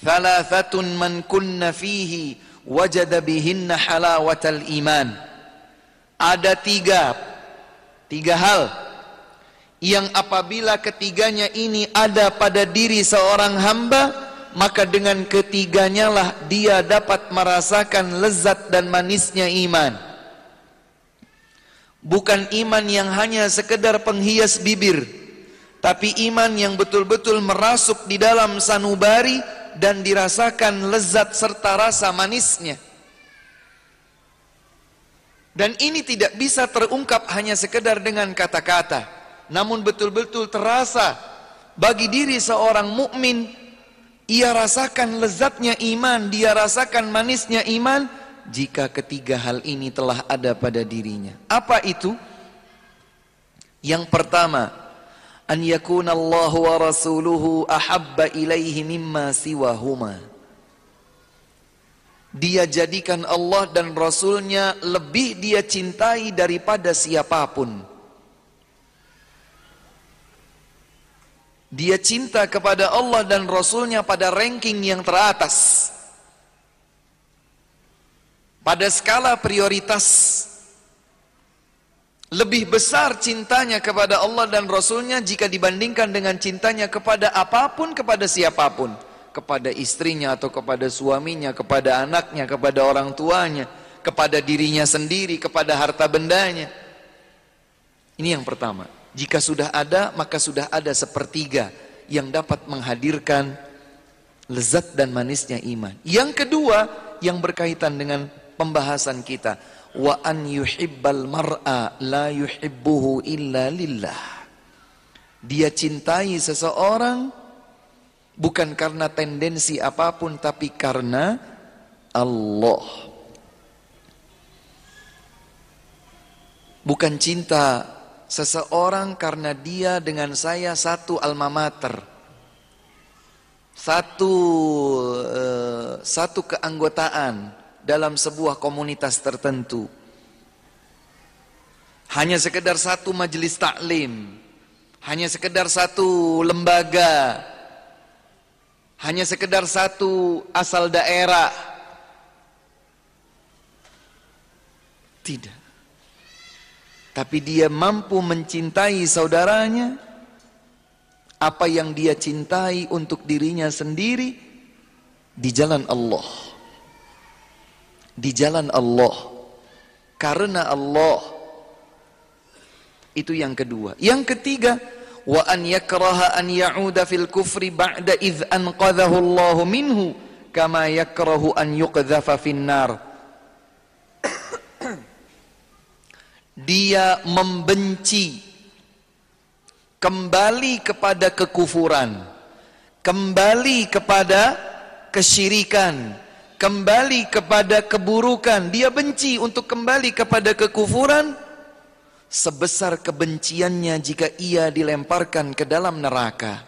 Speaker 1: Thalathatun man kunna fihi wajada bihinna halawatal iman Ada tiga Tiga hal Yang apabila ketiganya ini ada pada diri seorang hamba Maka dengan ketiganya lah dia dapat merasakan lezat dan manisnya iman. Bukan iman yang hanya sekedar penghias bibir Tapi iman yang betul-betul merasuk di dalam sanubari Dan dirasakan lezat serta rasa manisnya. Dan ini tidak bisa terungkap hanya sekedar dengan kata-kata Namun betul-betul terasa bagi diri seorang mukmin Ia rasakan lezatnya iman, dia rasakan manisnya iman jika ketiga hal ini telah ada pada dirinya. Apa itu? Yang pertama, an yakuna Allah wa rasuluhu ahabba ilaihi mimma siwahuma. Dia jadikan Allah dan Rasulnya lebih dia cintai daripada siapa pun. Dia cinta kepada Allah dan Rasulnya pada ranking yang teratas. Pada skala prioritas. Lebih besar cintanya kepada Allah dan Rasulnya jika dibandingkan dengan cintanya kepada apa pun, kepada siapa pun. Kepada istrinya atau kepada suaminya, kepada anaknya, kepada orang tuanya, kepada dirinya sendiri, kepada harta bendanya. Ini yang pertama. Jika sudah ada, maka sudah ada sepertiga yang dapat menghadirkan lezat dan manisnya iman. Yang kedua, yang berkaitan dengan pembahasan kita, wa an yuhibbal mar'a la yuhibbuhu illa lillah. Dia cintai seseorang bukan karena tendensi apa pun tapi karena Allah. Bukan cinta seseorang karena dia dengan saya satu alma mater. Satu uh, satu keanggotaan dalam sebuah komunitas tertentu. Hanya sekedar satu majelis taklim. Hanya sekedar satu lembaga. Hanya sekedar satu asal daerah. Tidak tapi dia mampu mencintai saudaranya. Apa yang dia cintai untuk dirinya sendiri? Di jalan Allah. Di jalan Allah. Karena Allah. Itu yang kedua. Yang ketiga wa an yakraha an ya'uda fil kufri ba'da idh anqadhahu Allah minhu kama yakrahu an yuqdhafa fin dia membenci kembali kepada kekufuran, kembali kepada kesyirikan, kembali kepada keburukan. Dia benci untuk kembali kepada kekufuran sebesar kebenciannya jika ia dilemparkan ke dalam neraka.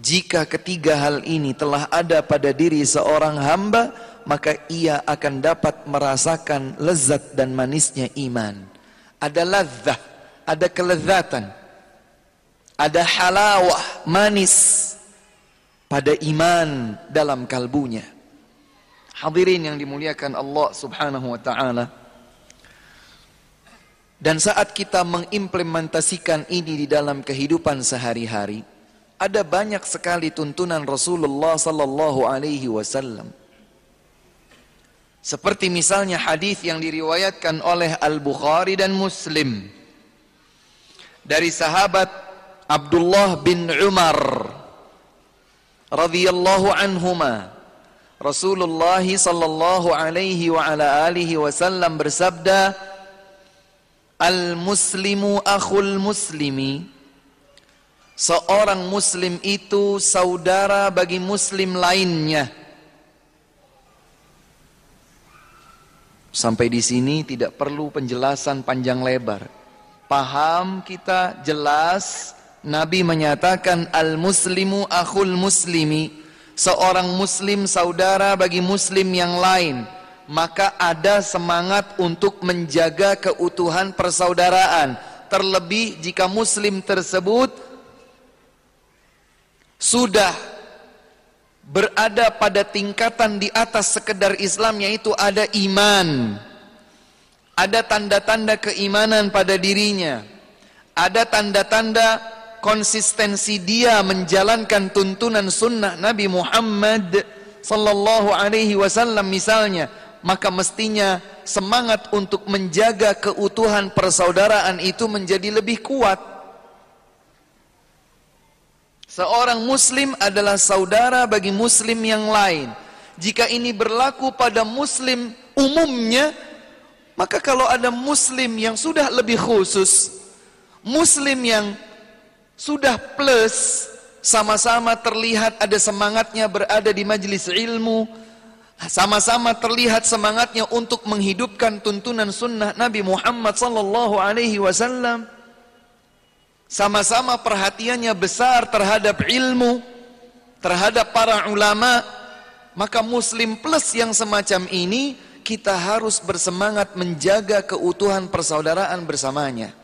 Speaker 1: Jika ketiga hal ini telah ada pada diri seorang hamba, maka ia akan dapat merasakan lezat dan manisnya iman. Ada lezat, ada kelezatan, ada halawah, manis pada iman dalam kalbunya. Hadirin yang dimuliakan Allah Subhanahu wa taala. Dan saat kita mengimplementasikan ini di dalam kehidupan sehari-hari, ada banyak sekali tuntunan Rasulullah sallallahu alaihi wasallam seperti misalnya hadis yang diriwayatkan oleh Al-Bukhari dan Muslim. Dari sahabat Abdullah bin Umar radhiyallahu anhuma Rasulullah sallallahu alaihi wa ala alihi wasallam bersabda Al-muslimu akhul muslimi. Seorang muslim itu saudara bagi muslim lainnya Sampai di sini tidak perlu penjelasan panjang lebar. Paham kita jelas Nabi menyatakan al-muslimu akhul muslimi. Seorang muslim saudara bagi muslim yang lain. Maka ada semangat untuk menjaga keutuhan persaudaraan. Terlebih jika muslim tersebut sudah berada pada tingkatan di atas sekedar Islam yaitu ada iman. Ada tanda-tanda keimanan pada dirinya. Ada tanda-tanda konsistensi dia menjalankan tuntunan sunnah Nabi Muhammad sallallahu alaihi wasallam misalnya maka mestinya semangat untuk menjaga keutuhan persaudaraan itu menjadi lebih kuat Seorang muslim adalah saudara bagi muslim yang lain. Jika ini berlaku pada muslim umumnya, maka kalau ada muslim yang sudah lebih khusus, muslim yang sudah plus, sama-sama terlihat ada semangatnya berada di majelis ilmu, sama-sama terlihat semangatnya untuk menghidupkan tuntunan sunnah Nabi Muhammad sallallahu alaihi wasallam. Sama-sama perhatiannya besar terhadap ilmu, terhadap para ulama, maka muslim plus yang semacam ini kita harus bersemangat menjaga keutuhan persaudaraan bersamanya.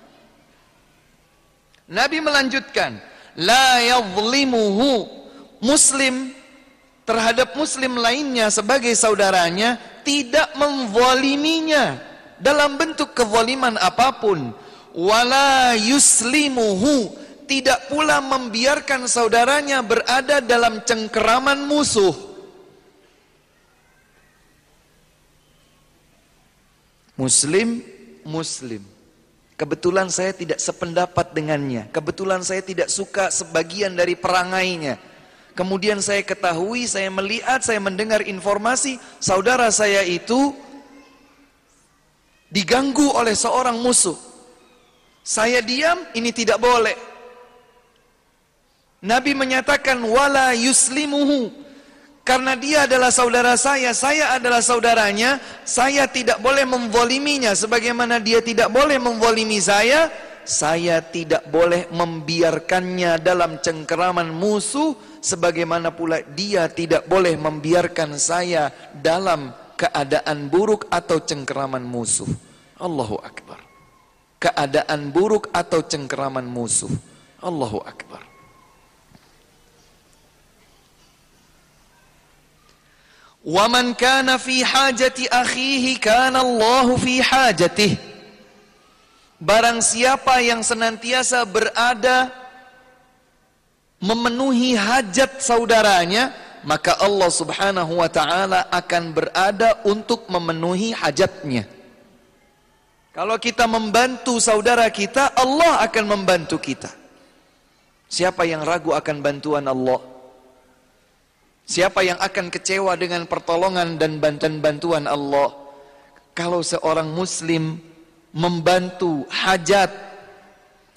Speaker 1: Nabi melanjutkan, la yadhlimuhu. Muslim terhadap muslim lainnya sebagai saudaranya tidak menzaliminya dalam bentuk kezaliman apa pun wala yuslimuhu tidak pula membiarkan saudaranya berada dalam cengkeraman musuh muslim muslim Kebetulan saya tidak sependapat dengannya. Kebetulan saya tidak suka sebagian dari perangainya. Kemudian saya ketahui, saya melihat, saya mendengar informasi saudara saya itu diganggu oleh seorang musuh. Saya diam, ini tidak boleh. Nabi menyatakan wala yuslimuhu karena dia adalah saudara saya, saya adalah saudaranya, saya tidak boleh memvoliminya sebagaimana dia tidak boleh memvolimi saya, saya tidak boleh membiarkannya dalam cengkeraman musuh sebagaimana pula dia tidak boleh membiarkan saya dalam keadaan buruk atau cengkeraman musuh. Allahu akbar keadaan buruk atau cengkeraman musuh. Allahu Akbar. Waman kana fi hajati akhihi kana Allahu fi hajatih. Barang siapa yang senantiasa berada memenuhi hajat saudaranya, maka Allah Subhanahu wa taala akan berada untuk memenuhi hajatnya. Kalau kita membantu saudara kita, Allah akan membantu kita. Siapa yang ragu akan bantuan Allah? Siapa yang akan kecewa dengan pertolongan dan bantuan-bantuan Allah? Kalau seorang muslim membantu hajat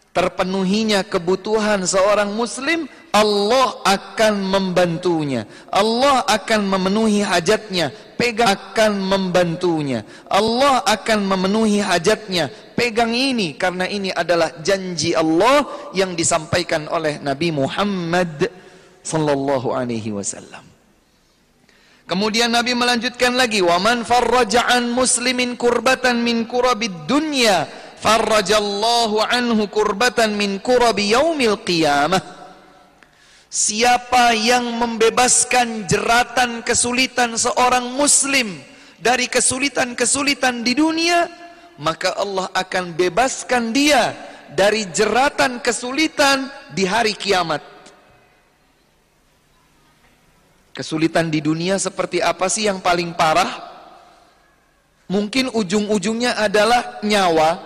Speaker 1: terpenuhinya kebutuhan seorang muslim, Allah akan membantunya. Allah akan memenuhi hajatnya. Pegang akan membantunya. Allah akan memenuhi hajatnya. Pegang ini karena ini adalah janji Allah yang disampaikan oleh Nabi Muhammad sallallahu alaihi wasallam. Kemudian Nabi melanjutkan lagi, "Wa man muslimin kurbatan min kurabid dunya, farrajallahu anhu kurbatan min kurabi yaumil qiyamah." Siapa yang membebaskan jeratan kesulitan seorang muslim dari kesulitan-kesulitan di dunia, maka Allah akan bebaskan dia dari jeratan kesulitan di hari kiamat. Kesulitan di dunia seperti apa sih yang paling parah? Mungkin ujung-ujungnya adalah nyawa.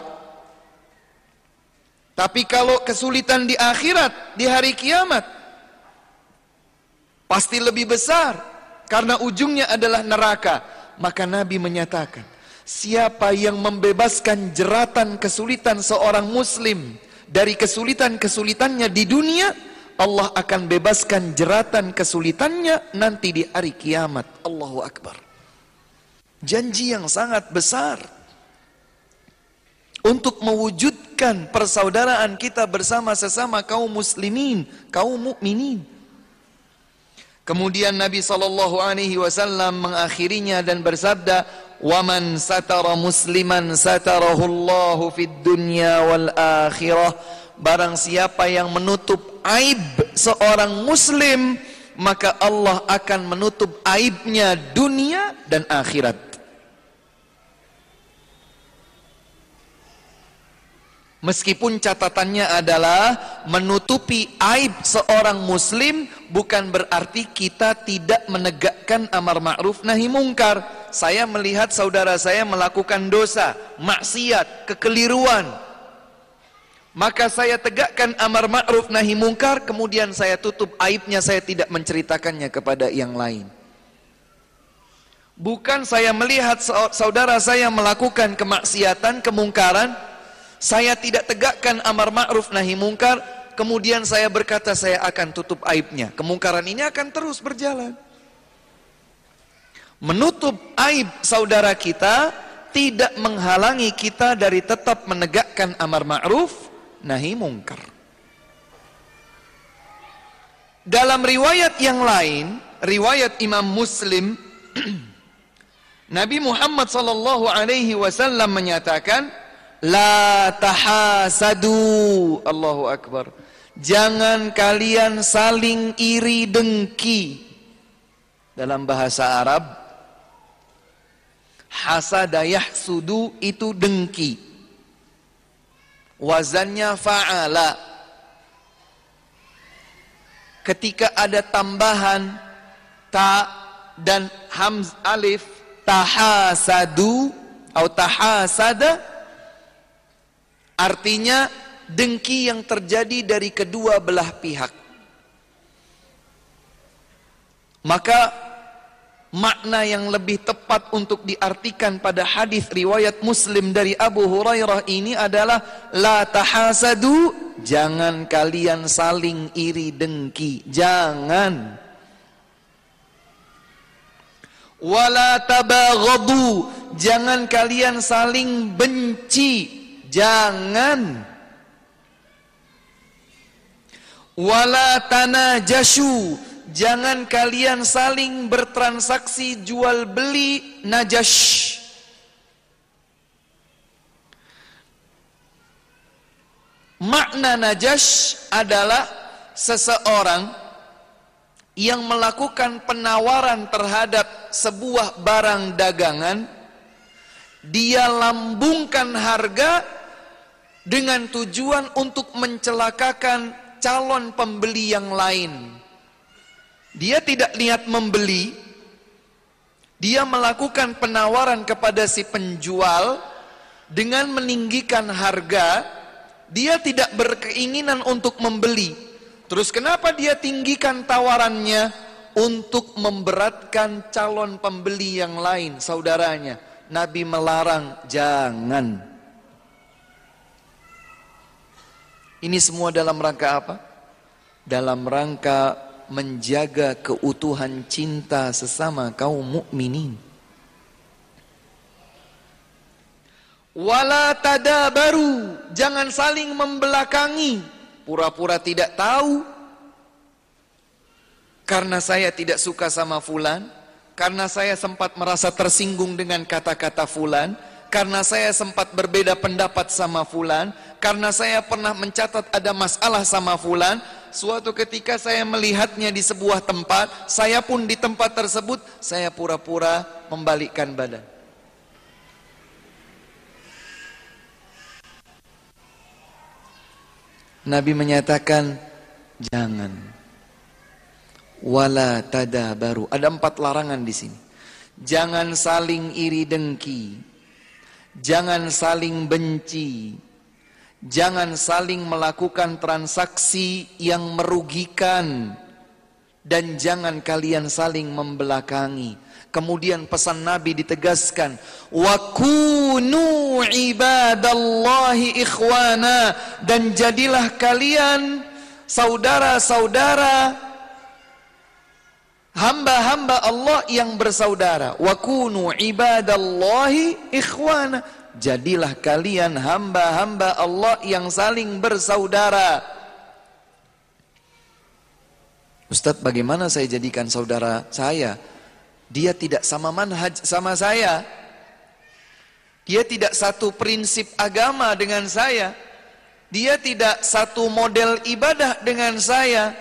Speaker 1: Tapi kalau kesulitan di akhirat, di hari kiamat, pasti lebih besar. Karena ujungnya adalah neraka. Maka Nabi menyatakan, siapa yang membebaskan jeratan kesulitan seorang muslim dari kesulitan-kesulitannya di dunia, Allah akan bebaskan jeratan kesulitannya nanti di hari kiamat. Allahu Akbar. Janji yang sangat besar. Untuk mewujudkan persaudaraan kita bersama sesama kaum muslimin, kaum mukminin. Kemudian Nabi sallallahu alaihi wasallam mengakhirinya dan bersabda, "Waman satara musliman satarahu Allahu fid dunya wal akhirah." Barang siapa yang menutup aib seorang muslim maka Allah akan menutup aibnya dunia dan akhirat Meskipun catatannya adalah menutupi aib seorang muslim bukan berarti kita tidak menegakkan amar ma'ruf nahi mungkar. Saya melihat saudara saya melakukan dosa, maksiat, kekeliruan, maka saya tegakkan amar ma'ruf nahi mungkar, kemudian saya tutup aibnya, saya tidak menceritakannya kepada yang lain. Bukan saya melihat saudara saya melakukan kemaksiatan, kemungkaran, saya tidak tegakkan amar ma'ruf nahi mungkar, kemudian saya berkata saya akan tutup aibnya. Kemungkaran ini akan terus berjalan. Menutup aib saudara kita tidak menghalangi kita dari tetap menegakkan amar ma'ruf nahi mungkar. Dalam riwayat yang lain, riwayat Imam Muslim Nabi Muhammad sallallahu alaihi wasallam menyatakan la tahasadu. Allahu akbar. Jangan kalian saling iri dengki. Dalam bahasa Arab hasadayah sudu itu dengki. Wazannya fa'ala. Ketika ada tambahan ta dan hamz alif tahasadu atau tahasada artinya dengki yang terjadi dari kedua belah pihak. Maka makna yang lebih tepat untuk diartikan pada hadis riwayat Muslim dari Abu Hurairah ini adalah la tahasadu jangan kalian saling iri dengki jangan. Wala tabaghadu jangan kalian saling benci jangan. Wala tanajashu. Jangan kalian saling bertransaksi jual beli najash. Makna najash adalah seseorang yang melakukan penawaran terhadap sebuah barang dagangan dia lambungkan harga dengan tujuan untuk mencelakakan calon pembeli yang lain dia tidak niat membeli dia melakukan penawaran kepada si penjual dengan meninggikan harga dia tidak berkeinginan untuk membeli Terus kenapa dia tinggikan tawarannya? Untuk memberatkan calon pembeli yang lain, saudaranya. Nabi melarang, jangan. Ini semua dalam rangka apa? Dalam rangka menjaga keutuhan cinta sesama kaum mukminin. Wala tadabaru, jangan saling membelakangi. Pura-pura tidak tahu. Karena saya tidak suka sama fulan. Karena saya sempat merasa tersinggung dengan kata-kata fulan. Karena saya sempat berbeda pendapat sama fulan karena saya pernah mencatat ada masalah sama fulan suatu ketika saya melihatnya di sebuah tempat saya pun di tempat tersebut saya pura-pura membalikkan badan Nabi menyatakan jangan wala baru. Ada empat larangan di sini. Jangan saling iri dengki. Jangan saling benci. Jangan saling melakukan transaksi yang merugikan dan jangan kalian saling membelakangi. Kemudian pesan Nabi ditegaskan, "Wa kunu ibadallahi ikhwana" dan jadilah kalian saudara-saudara hamba-hamba Allah yang bersaudara. Wa kunu ibadallahi ikhwana. Jadilah kalian hamba-hamba Allah yang saling bersaudara. Ustadz bagaimana saya jadikan saudara saya? Dia tidak sama manhaj sama saya. Dia tidak satu prinsip agama dengan saya. Dia tidak satu model ibadah dengan saya.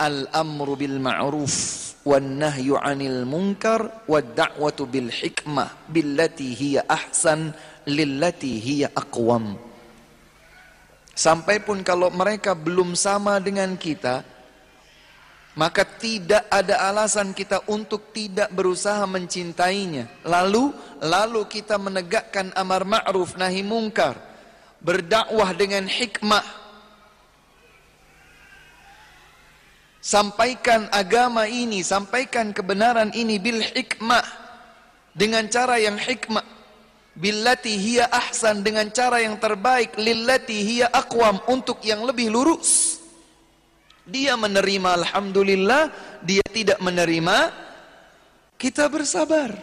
Speaker 1: Al-amru bil ma'ruf wan nahyu 'anil munkar wad da'watu bil hikmah billati hiya ahsan lillati hiya aqwam. Sampai pun kalau mereka belum sama dengan kita, maka tidak ada alasan kita untuk tidak berusaha mencintainya. Lalu, lalu kita menegakkan amar ma'ruf nahi mungkar, berdakwah dengan hikmah, sampaikan agama ini, sampaikan kebenaran ini bil hikmah dengan cara yang hikmah, billati hiya ahsan dengan cara yang terbaik lillati hiya aqwam untuk yang lebih lurus. Dia menerima alhamdulillah, dia tidak menerima kita bersabar.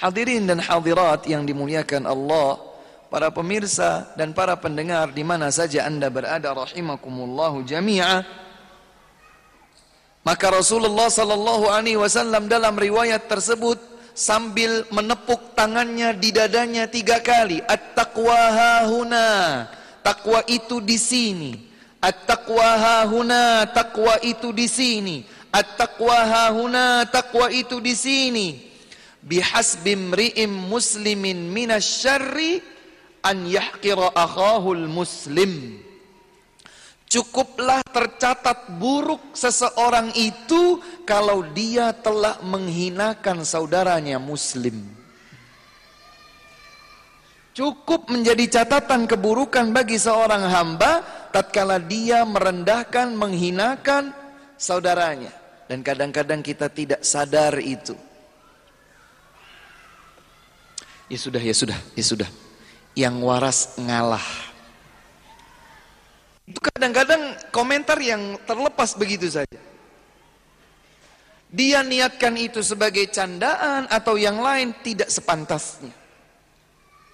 Speaker 1: Hadirin dan hadirat yang dimuliakan Allah, para pemirsa dan para pendengar di mana saja Anda berada rahimakumullahu jami'a. Maka Rasulullah sallallahu alaihi wasallam dalam riwayat tersebut sambil menepuk tangannya di dadanya tiga kali. At-taqwa hahuna. Takwa itu di sini. At-taqwa hahuna. Takwa itu di sini. At-taqwa hahuna. Takwa itu di sini. Bihasbi mri'im muslimin minasyarri an yahqira akhahul muslim. Cukuplah tercatat buruk seseorang itu kalau dia telah menghinakan saudaranya muslim. Cukup menjadi catatan keburukan bagi seorang hamba tatkala dia merendahkan, menghinakan saudaranya. Dan kadang-kadang kita tidak sadar itu. Ya sudah, ya sudah, ya sudah. Yang waras ngalah. Itu kadang-kadang komentar yang terlepas begitu saja. Dia niatkan itu sebagai candaan atau yang lain tidak sepantasnya.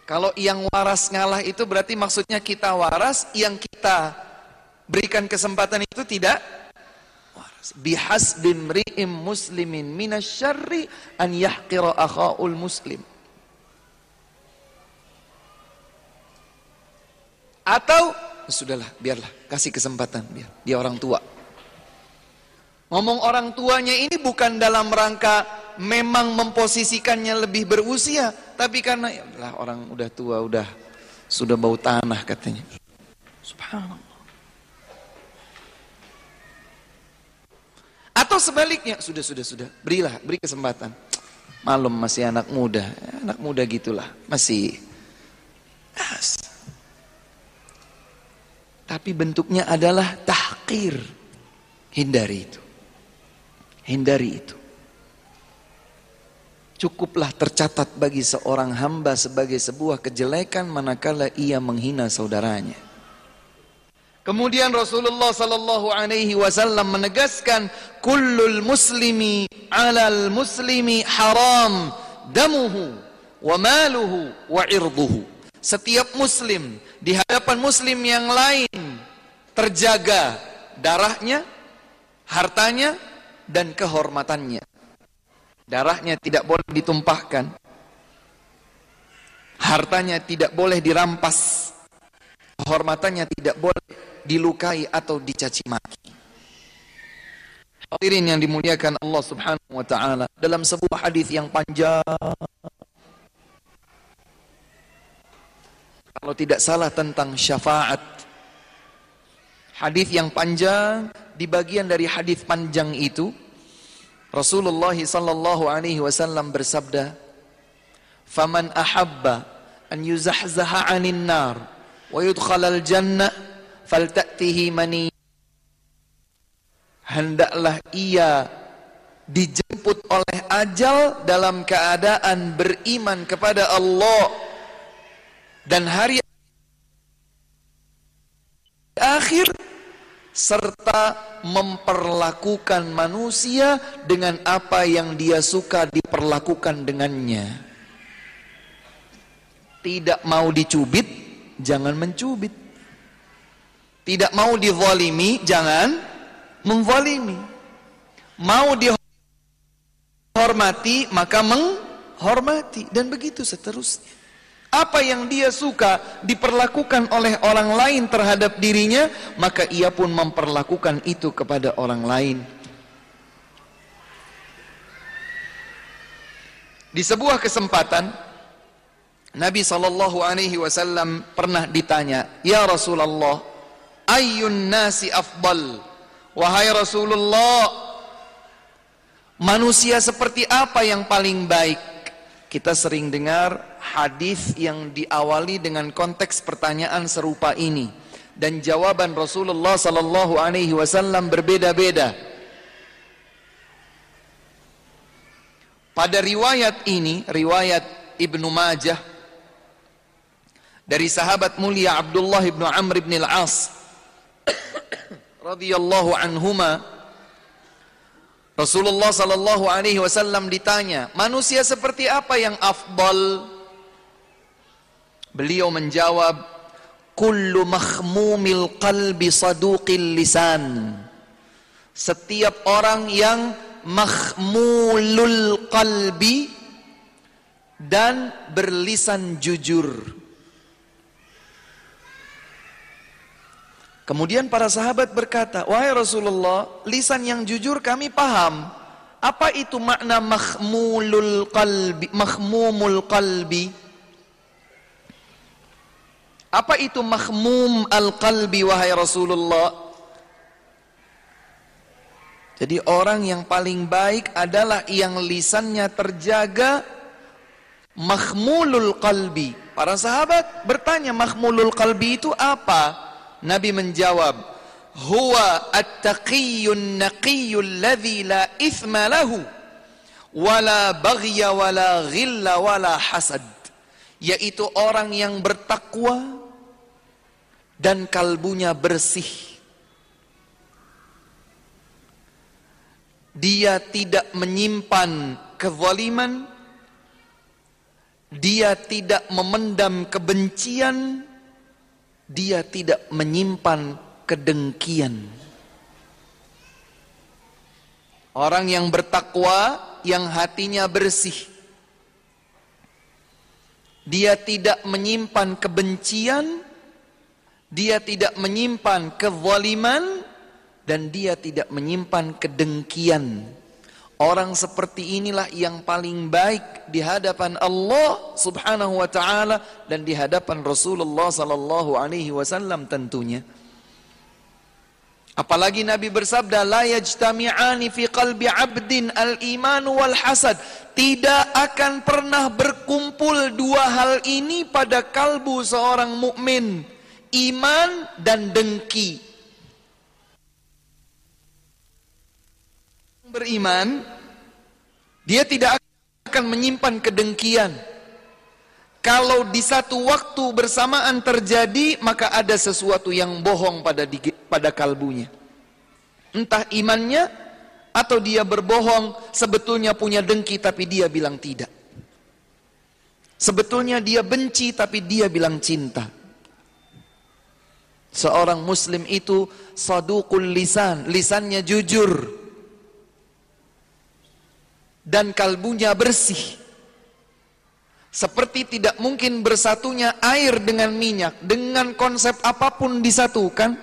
Speaker 1: Kalau yang waras ngalah itu berarti maksudnya kita waras, yang kita berikan kesempatan itu tidak waras. Bihasbim mri'im muslimin minasyarri an yahqira akhaul muslim. Atau sudahlah, biarlah, kasih kesempatan biar dia orang tua. Ngomong orang tuanya ini bukan dalam rangka memang memposisikannya lebih berusia, tapi karena ya lah orang udah tua, udah sudah bau tanah katanya. Subhanallah. Atau sebaliknya, sudah sudah sudah, berilah, beri kesempatan. Malum masih anak muda, anak muda gitulah, masih tapi bentuknya adalah tahqir. Hindari itu. Hindari itu. Cukuplah tercatat bagi seorang hamba sebagai sebuah kejelekan manakala ia menghina saudaranya. Kemudian Rasulullah sallallahu alaihi wasallam menegaskan kullul muslimi 'alal muslimi haram damuhu wa maluhu wa irduhu. Setiap muslim di hadapan muslim yang lain terjaga darahnya, hartanya dan kehormatannya. Darahnya tidak boleh ditumpahkan. Hartanya tidak boleh dirampas. Kehormatannya tidak boleh dilukai atau dicaci maki. Hadirin yang dimuliakan Allah Subhanahu wa taala dalam sebuah hadis yang panjang Kalau tidak salah tentang syafaat. Hadis yang panjang di bagian dari hadis panjang itu Rasulullah sallallahu alaihi wasallam bersabda, "Faman ahabba an yuzahzaha 'anil nar wa yudkhalal jannah falta'tihi mani." Hendaklah ia dijemput oleh ajal dalam keadaan beriman kepada Allah dan hari akhir serta memperlakukan manusia dengan apa yang dia suka diperlakukan dengannya. Tidak mau dicubit, jangan mencubit. Tidak mau dizalimi, jangan menzalimi. Mau dihormati, maka menghormati dan begitu seterusnya. Apa yang dia suka diperlakukan oleh orang lain terhadap dirinya, maka ia pun memperlakukan itu kepada orang lain. Di sebuah kesempatan Nabi sallallahu alaihi wasallam pernah ditanya, "Ya Rasulullah, ayyun nasi afdal?" Wahai Rasulullah, manusia seperti apa yang paling baik? Kita sering dengar hadis yang diawali dengan konteks pertanyaan serupa ini dan jawaban Rasulullah sallallahu alaihi wasallam berbeda-beda. Pada riwayat ini, riwayat Ibnu Majah dari sahabat mulia Abdullah ibnu Amr ibn al-As radhiyallahu anhuma Rasulullah sallallahu alaihi wasallam ditanya, manusia seperti apa yang afdal? Beliau menjawab, kullu makhmumil qalbi saduqil lisan. Setiap orang yang makhmulul qalbi dan berlisan jujur. Kemudian para sahabat berkata, "Wahai Rasulullah, lisan yang jujur kami paham. Apa itu makna makhmulul qalbi, makhmumul qalbi?" Apa itu makhmum al-qalbi wahai Rasulullah? Jadi orang yang paling baik adalah yang lisannya terjaga makhmulul qalbi. Para sahabat bertanya makhmulul qalbi itu apa? Nabi menjawab, "Huwa at-taqiyyun naqiyyul ladzi la ithma lahu wala baghya wala ghilla wala hasad." Yaitu orang yang bertakwa dan kalbunya bersih. Dia tidak menyimpan kezaliman, dia tidak memendam kebencian, dia tidak menyimpan kedengkian. Orang yang bertakwa, yang hatinya bersih. Dia tidak menyimpan kebencian, dia tidak menyimpan kezaliman, dan dia tidak menyimpan kedengkian. Orang seperti inilah yang paling baik di hadapan Allah Subhanahu wa taala dan di hadapan Rasulullah sallallahu alaihi wasallam tentunya. Apalagi Nabi bersabda la yajtami'ani fi qalbi 'abdin al-iman wal hasad. Tidak akan pernah berkumpul dua hal ini pada kalbu seorang mukmin, iman dan dengki. Beriman dia tidak akan menyimpan kedengkian. Kalau di satu waktu bersamaan terjadi maka ada sesuatu yang bohong pada pada kalbunya. Entah imannya atau dia berbohong sebetulnya punya dengki tapi dia bilang tidak. Sebetulnya dia benci tapi dia bilang cinta. Seorang muslim itu sadukul lisan lisannya jujur dan kalbunya bersih. Seperti tidak mungkin bersatunya air dengan minyak dengan konsep apa pun disatukan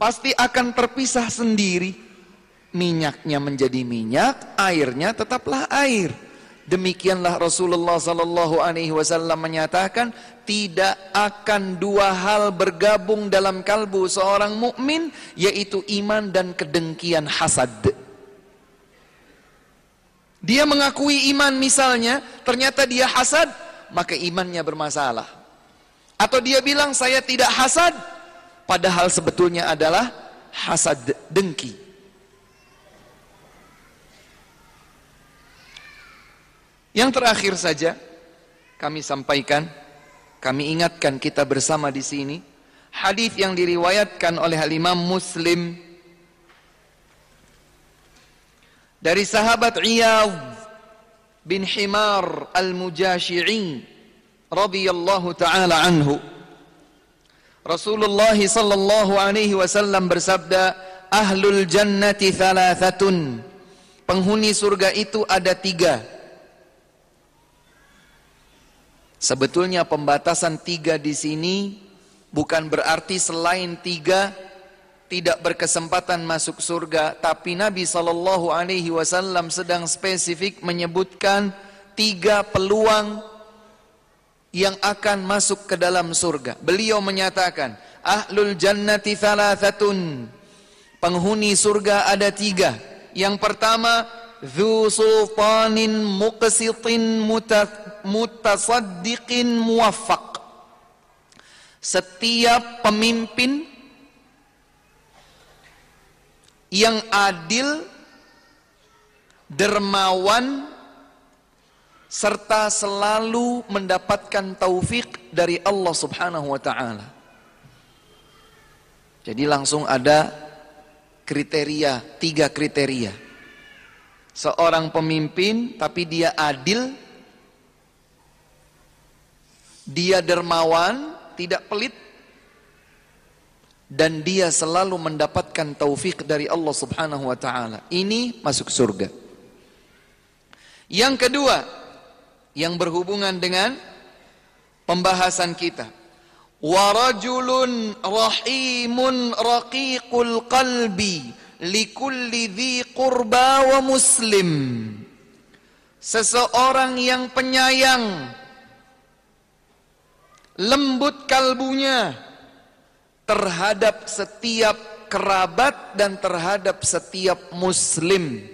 Speaker 1: pasti akan terpisah sendiri. Minyaknya menjadi minyak, airnya tetaplah air. Demikianlah Rasulullah sallallahu alaihi wasallam menyatakan tidak akan dua hal bergabung dalam kalbu seorang mukmin yaitu iman dan kedengkian hasad. Dia mengakui iman misalnya, ternyata dia hasad, maka imannya bermasalah. Atau dia bilang saya tidak hasad, padahal sebetulnya adalah hasad dengki. Yang terakhir saja kami sampaikan, kami ingatkan kita bersama di sini hadis yang diriwayatkan oleh Imam Muslim dari sahabat Iyad bin Himar al-Mujashi'i radhiyallahu taala anhu. Rasulullah sallallahu alaihi wasallam bersabda ahlul jannati thalathatun. Penghuni surga itu ada tiga. Sebetulnya pembatasan tiga di sini bukan berarti selain tiga tidak berkesempatan masuk surga tapi Nabi sallallahu alaihi wasallam sedang spesifik menyebutkan tiga peluang yang akan masuk ke dalam surga. Beliau menyatakan ahlul jannati thalathatun. Penghuni surga ada tiga. Yang pertama dhu sultanin muqsitin mutasaddiqin muwaffaq. Setiap pemimpin yang adil dermawan serta selalu mendapatkan taufik dari Allah Subhanahu wa taala. Jadi langsung ada kriteria, tiga kriteria. Seorang pemimpin tapi dia adil, dia dermawan, tidak pelit, dan dia selalu mendapatkan taufik dari Allah Subhanahu wa taala. Ini masuk surga. Yang kedua, yang berhubungan dengan pembahasan kita. Warajulun rahimun raqiqul qalbi likulli dhi qurba wa muslim. Seseorang yang penyayang lembut kalbunya terhadap setiap kerabat dan terhadap setiap muslim.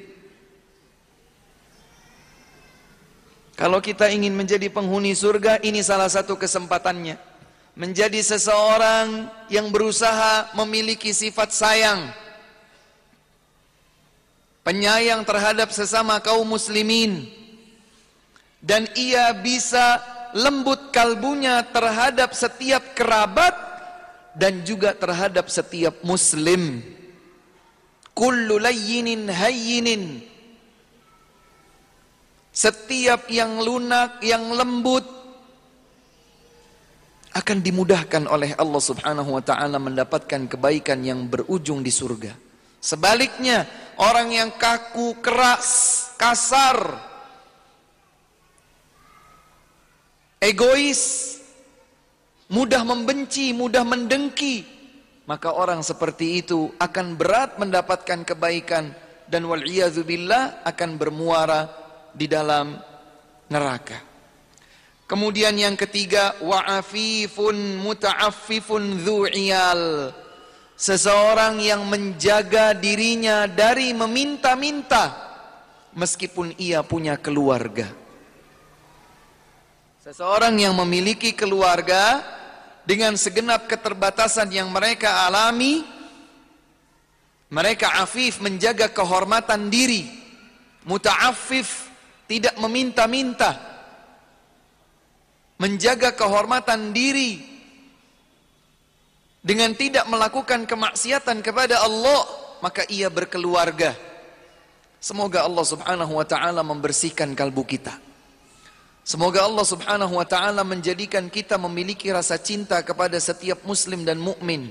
Speaker 1: Kalau kita ingin menjadi penghuni surga, ini salah satu kesempatannya. Menjadi seseorang yang berusaha memiliki sifat sayang. Penyayang terhadap sesama kaum muslimin. Dan ia bisa lembut kalbunya terhadap setiap kerabat dan juga terhadap setiap muslim. Kullu layyinin hayyinin setiap yang lunak, yang lembut akan dimudahkan oleh Allah Subhanahu wa taala mendapatkan kebaikan yang berujung di surga. Sebaliknya, orang yang kaku, keras, kasar, egois, mudah membenci, mudah mendengki, maka orang seperti itu akan berat mendapatkan kebaikan dan wal billah akan bermuara di dalam neraka. Kemudian yang ketiga, wa'afifun muta'affifun dzu'iyal. Seseorang yang menjaga dirinya dari meminta-minta meskipun ia punya keluarga. Seseorang yang memiliki keluarga dengan segenap keterbatasan yang mereka alami, mereka afif menjaga kehormatan diri, muta'affif tidak meminta-minta, menjaga kehormatan diri dengan tidak melakukan kemaksiatan kepada Allah, maka ia berkeluarga. Semoga Allah Subhanahu wa taala membersihkan kalbu kita. Semoga Allah Subhanahu wa taala menjadikan kita memiliki rasa cinta kepada setiap muslim dan mukmin.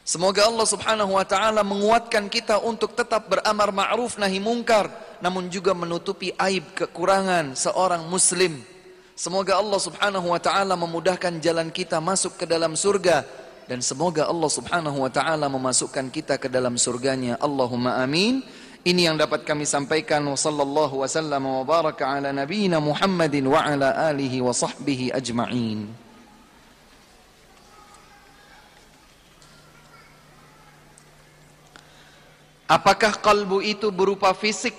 Speaker 1: Semoga Allah Subhanahu wa taala menguatkan kita untuk tetap beramar ma'ruf nahi mungkar namun juga menutupi aib kekurangan seorang muslim. Semoga Allah Subhanahu wa taala memudahkan jalan kita masuk ke dalam surga dan semoga Allah Subhanahu wa taala memasukkan kita ke dalam surganya. Allahumma amin. Ini yang dapat kami sampaikan wa sallallahu wasallam wa baraka ala nabiyyina Muhammadin wa ala alihi wa sahbihi ajma'in. Apakah kalbu itu berupa fisik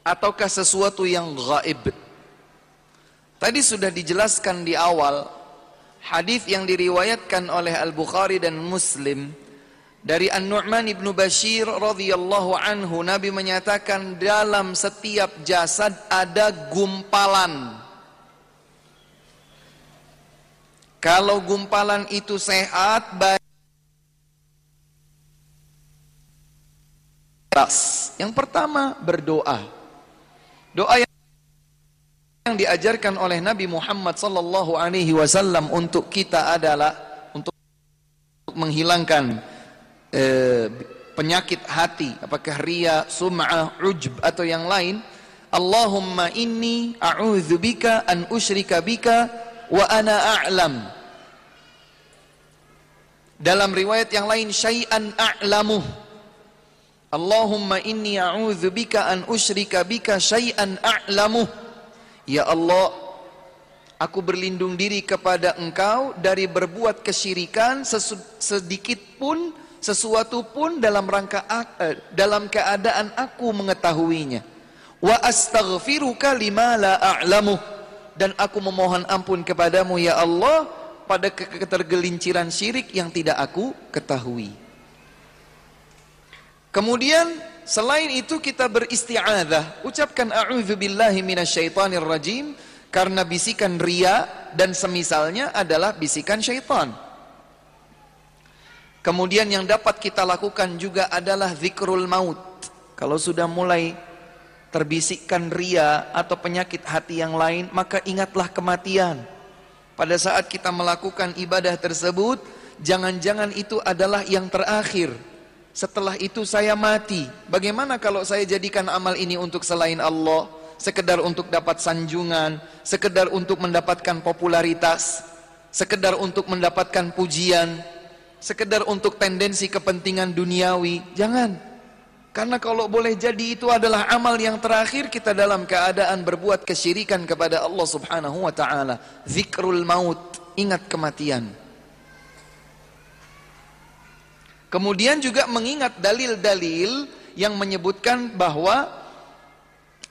Speaker 1: ataukah sesuatu yang gaib? Tadi sudah dijelaskan di awal hadis yang diriwayatkan oleh Al-Bukhari dan Muslim dari An-Nu'man ibnu Bashir radhiyallahu anhu Nabi menyatakan dalam setiap jasad ada gumpalan. Kalau gumpalan itu sehat baik Yang pertama berdoa. Doa yang diajarkan oleh Nabi Muhammad sallallahu alaihi wasallam untuk kita adalah untuk menghilangkan eh, penyakit hati, apakah ria, sum'ah, ujb atau yang lain. Allahumma inni a'udzubika an usyrika bika wa ana a'lam. Dalam riwayat yang lain syai'an a'lamuh Allahumma inni a'udzu bika an usyrika bika syai'an a'lamu. Ya Allah, aku berlindung diri kepada Engkau dari berbuat kesyirikan sedikit pun sesuatu pun dalam rangka eh, dalam keadaan aku mengetahuinya. Wa astaghfiruka lima la a'lamu dan aku memohon ampun kepadamu ya Allah pada ketergelinciran syirik yang tidak aku ketahui. Kemudian Selain itu kita beristi'adzah, ucapkan a'udzubillahi minasyaitonir rajim karena bisikan ria dan semisalnya adalah bisikan syaitan. Kemudian yang dapat kita lakukan juga adalah zikrul maut. Kalau sudah mulai terbisikkan ria atau penyakit hati yang lain, maka ingatlah kematian. Pada saat kita melakukan ibadah tersebut, jangan-jangan itu adalah yang terakhir. Setelah itu saya mati. Bagaimana kalau saya jadikan amal ini untuk selain Allah? Sekedar untuk dapat sanjungan, sekedar untuk mendapatkan popularitas, sekedar untuk mendapatkan pujian, sekedar untuk tendensi kepentingan duniawi. Jangan. Karena kalau boleh jadi itu adalah amal yang terakhir kita dalam keadaan berbuat kesyirikan kepada Allah Subhanahu wa taala. Zikrul maut, ingat kematian. Kemudian juga mengingat dalil-dalil yang menyebutkan bahwa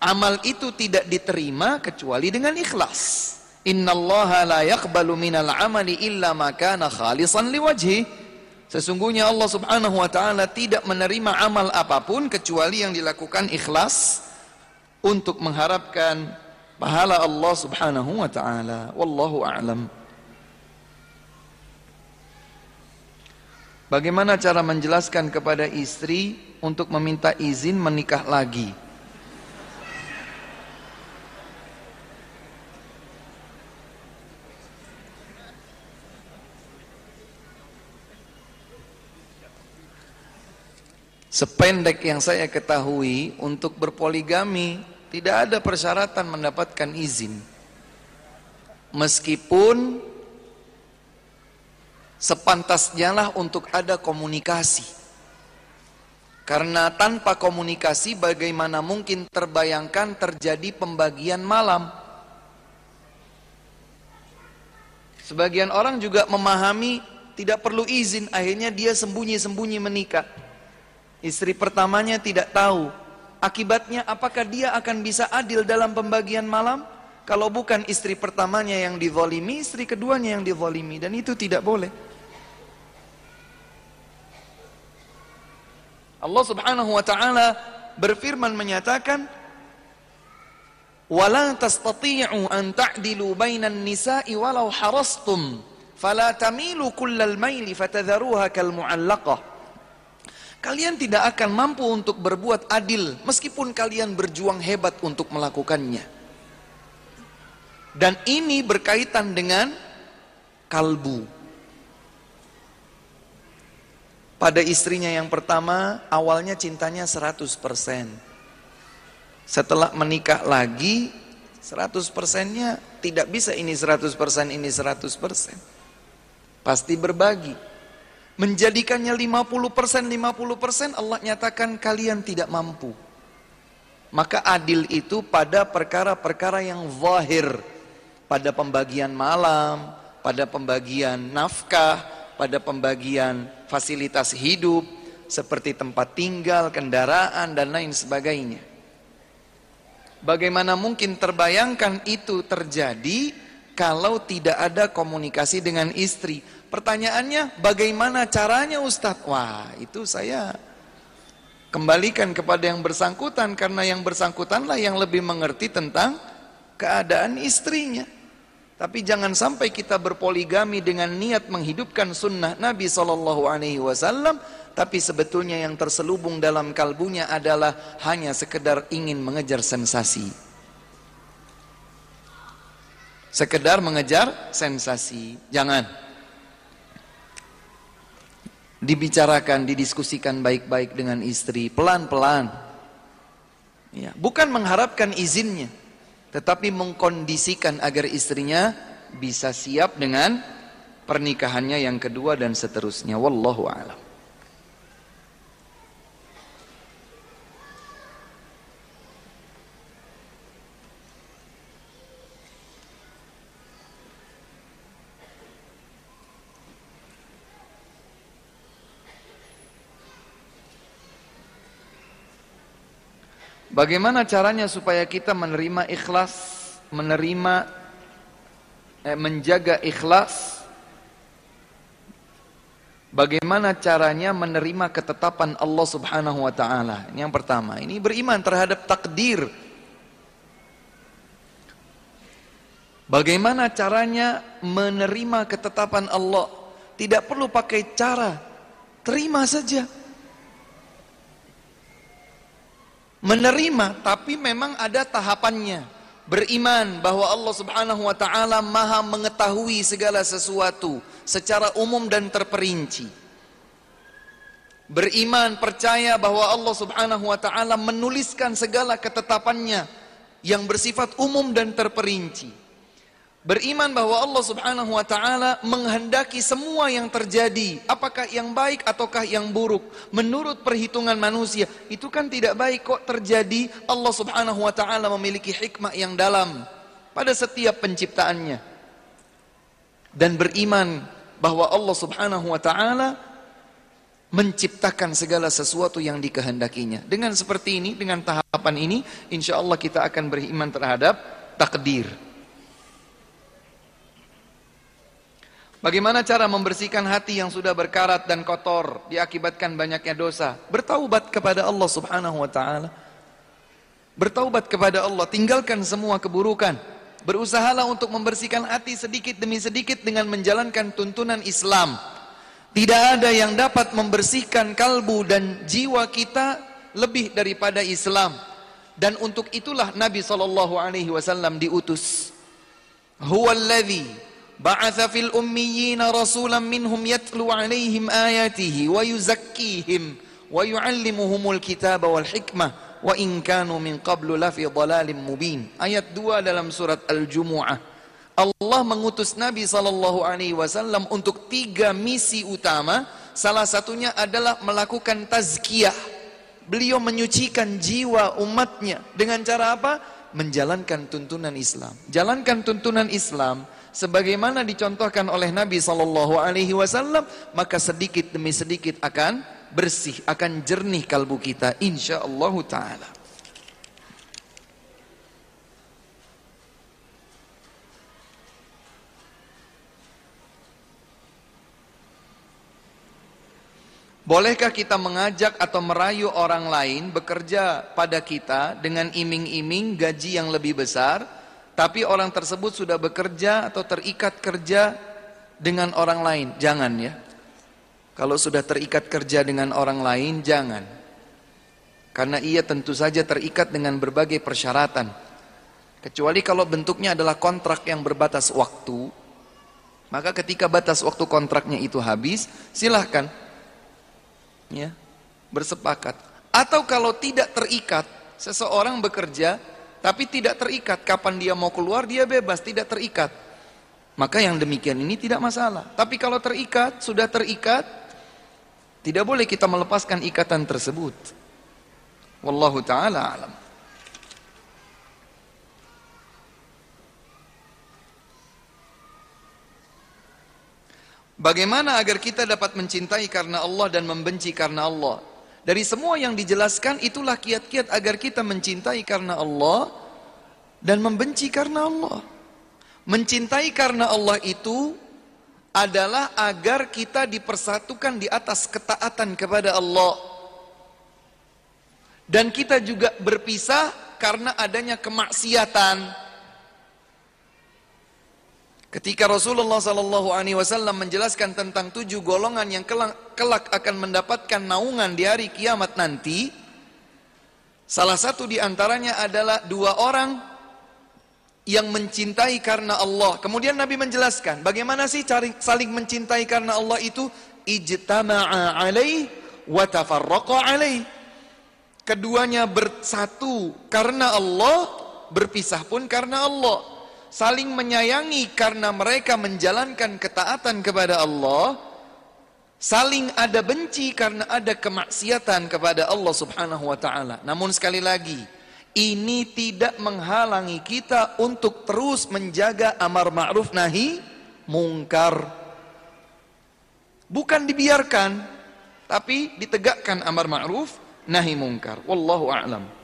Speaker 1: amal itu tidak diterima kecuali dengan ikhlas. Innallaha la yaqbalu minal amali illa ma kana khalisan liwajhi. Sesungguhnya Allah Subhanahu wa taala tidak menerima amal apa pun kecuali yang dilakukan ikhlas untuk mengharapkan pahala Allah Subhanahu wa taala. Wallahu a'lam. Bagaimana cara menjelaskan kepada istri untuk meminta izin menikah lagi? Sependek yang saya ketahui untuk berpoligami tidak ada persyaratan mendapatkan izin. Meskipun sepantasnya lah untuk ada komunikasi. Karena tanpa komunikasi bagaimana mungkin terbayangkan terjadi pembagian malam. Sebagian orang juga memahami tidak perlu izin, akhirnya dia sembunyi-sembunyi menikah. Istri pertamanya tidak tahu. Akibatnya apakah dia akan bisa adil dalam pembagian malam? Kalau bukan istri pertamanya yang dizolimi, istri keduanya yang dizolimi. Dan itu tidak boleh. Allah Subhanahu wa taala berfirman menyatakan tastati'u an ta'dilu bainan nisa'i walau harastum fala tamilu kullal maili fatadharuha kal mu'allaqah Kalian tidak akan mampu untuk berbuat adil meskipun kalian berjuang hebat untuk melakukannya. Dan ini berkaitan dengan kalbu. Pada istrinya yang pertama, awalnya cintanya 100%. Setelah menikah lagi, 100%-nya tidak bisa ini 100%, ini 100%. Pasti berbagi. Menjadikannya 50%, 50% Allah nyatakan kalian tidak mampu. Maka adil itu pada perkara-perkara yang zahir. Pada pembagian malam, pada pembagian nafkah, pada pembagian fasilitas hidup seperti tempat tinggal, kendaraan dan lain sebagainya. Bagaimana mungkin terbayangkan itu terjadi kalau tidak ada komunikasi dengan istri? Pertanyaannya, bagaimana caranya Ustadz? Wah, itu saya kembalikan kepada yang bersangkutan karena yang bersangkutanlah yang lebih mengerti tentang keadaan istrinya. Tapi jangan sampai kita berpoligami dengan niat menghidupkan sunnah Nabi Sallallahu Alaihi Wasallam, tapi sebetulnya yang terselubung dalam kalbunya adalah hanya sekedar ingin mengejar sensasi. Sekedar mengejar sensasi. Jangan. Dibicarakan, didiskusikan baik-baik dengan istri, pelan-pelan. Ya, bukan mengharapkan izinnya tetapi mengkondisikan agar istrinya bisa siap dengan pernikahannya yang kedua dan seterusnya wallahu alam Bagaimana caranya supaya kita menerima ikhlas, menerima eh, menjaga ikhlas Bagaimana caranya menerima ketetapan Allah Subhanahu wa taala? Ini yang pertama. Ini beriman terhadap takdir. Bagaimana caranya menerima ketetapan Allah? Tidak perlu pakai cara. Terima saja. Menerima tapi memang ada tahapannya. Beriman bahwa Allah Subhanahu wa taala Maha mengetahui segala sesuatu secara umum dan terperinci. Beriman percaya bahwa Allah Subhanahu wa taala menuliskan segala ketetapannya yang bersifat umum dan terperinci. Beriman bahwa Allah Subhanahu wa taala menghendaki semua yang terjadi, apakah yang baik ataukah yang buruk, menurut perhitungan manusia. Itu kan tidak baik kok terjadi. Allah Subhanahu wa taala memiliki hikmah yang dalam pada setiap penciptaannya. Dan beriman bahwa Allah Subhanahu wa taala menciptakan segala sesuatu yang dikehendakinya. Dengan seperti ini, dengan tahapan ini, insya Allah kita akan beriman terhadap takdir. Bagaimana cara membersihkan hati yang sudah berkarat dan kotor diakibatkan banyaknya dosa? Bertaubat kepada Allah Subhanahu wa taala. Bertaubat kepada Allah, tinggalkan semua keburukan. Berusahalah untuk membersihkan hati sedikit demi sedikit dengan menjalankan tuntunan Islam. Tidak ada yang dapat membersihkan kalbu dan jiwa kita lebih daripada Islam. Dan untuk itulah Nabi sallallahu alaihi wasallam diutus. Huwallazi ba'atha fil ummiyina rasulan minhum yatlu alaihim ayatihi wa yuzakkihim wa yuallimuhumul kitaba wal hikmah wa in kanu min qablu lafi dhalalin mubin. Ayat 2 dalam surat Al-Jumu'ah. Allah mengutus Nabi sallallahu alaihi wasallam untuk tiga misi utama. Salah satunya adalah melakukan tazkiyah. Beliau menyucikan jiwa umatnya dengan cara apa? Menjalankan tuntunan Islam. Jalankan tuntunan Islam sebagaimana dicontohkan oleh Nabi sallallahu alaihi wasallam, maka sedikit demi sedikit akan bersih, akan jernih kalbu kita insyaallah taala. Bolehkah kita mengajak atau merayu orang lain bekerja pada kita dengan iming-iming gaji yang lebih besar, tapi orang tersebut sudah bekerja atau terikat kerja dengan orang lain? Jangan ya. Kalau sudah terikat kerja dengan orang lain, jangan. Karena ia tentu saja terikat dengan berbagai persyaratan. Kecuali kalau bentuknya adalah kontrak yang berbatas waktu, maka ketika batas waktu kontraknya itu habis, silahkan ya, bersepakat. Atau kalau tidak terikat, seseorang bekerja tapi tidak terikat, kapan dia mau keluar dia bebas, tidak terikat. Maka yang demikian ini tidak masalah. Tapi kalau terikat, sudah terikat, tidak boleh kita melepaskan ikatan tersebut. Wallahu taala alam. Bagaimana agar kita dapat mencintai karena Allah dan membenci karena Allah? Dari semua yang dijelaskan itulah kiat-kiat agar kita mencintai karena Allah dan membenci karena Allah. Mencintai karena Allah itu adalah agar kita dipersatukan di atas ketaatan kepada Allah. Dan kita juga berpisah karena adanya kemaksiatan. Ketika Rasulullah sallallahu alaihi wasallam menjelaskan tentang tujuh golongan yang kelak, kelak akan mendapatkan naungan di hari kiamat nanti, salah satu di antaranya adalah dua orang yang mencintai karena Allah. Kemudian Nabi menjelaskan bagaimana sih cari saling mencintai karena Allah itu ijtama'a alaih wa tafarraqa alaih. Keduanya bersatu karena Allah, berpisah pun karena Allah. Saling menyayangi karena mereka menjalankan ketaatan kepada Allah. Saling ada benci karena ada kemaksiatan kepada Allah Subhanahu wa taala. Namun sekali lagi, ini tidak menghalangi kita untuk terus menjaga amar ma'ruf nahi mungkar. Bukan dibiarkan, tapi ditegakkan amar ma'ruf nahi mungkar. Wallahu a'lam.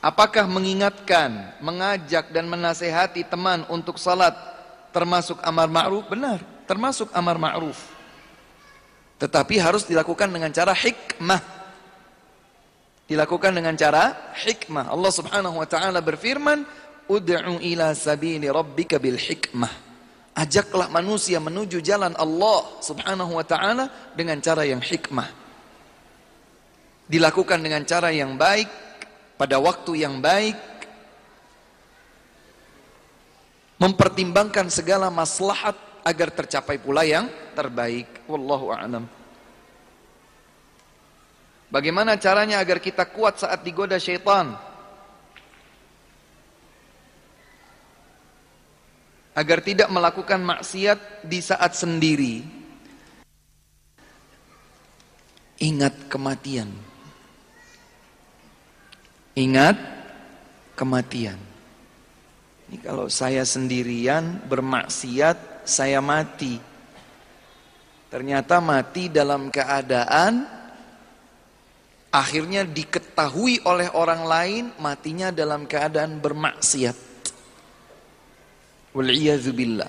Speaker 1: Apakah mengingatkan, mengajak dan menasehati teman untuk salat termasuk amar ma'ruf? Benar, termasuk amar ma'ruf. Tetapi harus dilakukan dengan cara hikmah. Dilakukan dengan cara hikmah. Allah Subhanahu wa taala berfirman, "Ud'u ila sabili rabbika bil hikmah." Ajaklah manusia menuju jalan Allah Subhanahu wa taala dengan cara yang hikmah. Dilakukan dengan cara yang baik, pada waktu yang baik, mempertimbangkan segala maslahat agar tercapai pula yang terbaik. Wallahu a'lam. Bagaimana caranya agar kita kuat saat digoda syaitan? agar tidak melakukan maksiat di saat sendiri. Ingat kematian. Ingat kematian. Ini kalau saya sendirian bermaksiat, saya mati. Ternyata mati dalam keadaan akhirnya diketahui oleh orang lain matinya dalam keadaan bermaksiat. Wal'iyadzubillah.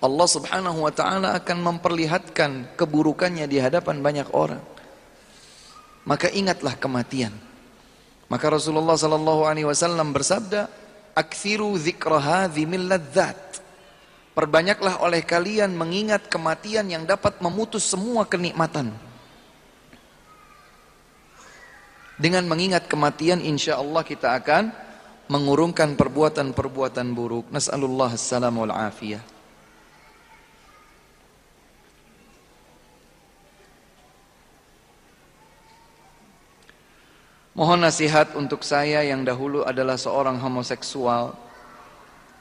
Speaker 1: Allah subhanahu wa ta'ala akan memperlihatkan keburukannya di hadapan banyak orang. Maka ingatlah kematian. Maka Rasulullah sallallahu alaihi wasallam bersabda, "Aktsiru dzikra hadhi min ladzat." Perbanyaklah oleh kalian mengingat kematian yang dapat memutus semua kenikmatan. Dengan mengingat kematian insya Allah kita akan mengurungkan perbuatan-perbuatan buruk. Nas'alullah assalamu wal afiyah. Mohon nasihat untuk saya yang dahulu adalah seorang homoseksual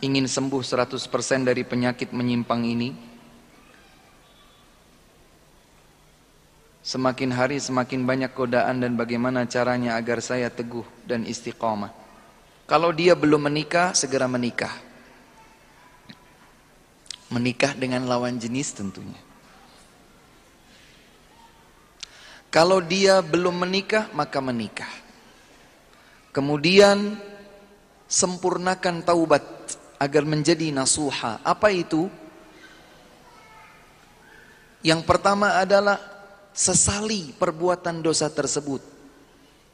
Speaker 1: ingin sembuh 100% dari penyakit menyimpang ini. Semakin hari semakin banyak godaan dan bagaimana caranya agar saya teguh dan istiqamah. Kalau dia belum menikah, segera menikah. Menikah dengan lawan jenis tentunya. Kalau dia belum menikah, maka menikah. Kemudian sempurnakan taubat agar menjadi nasuha. Apa itu? Yang pertama adalah sesali perbuatan dosa tersebut.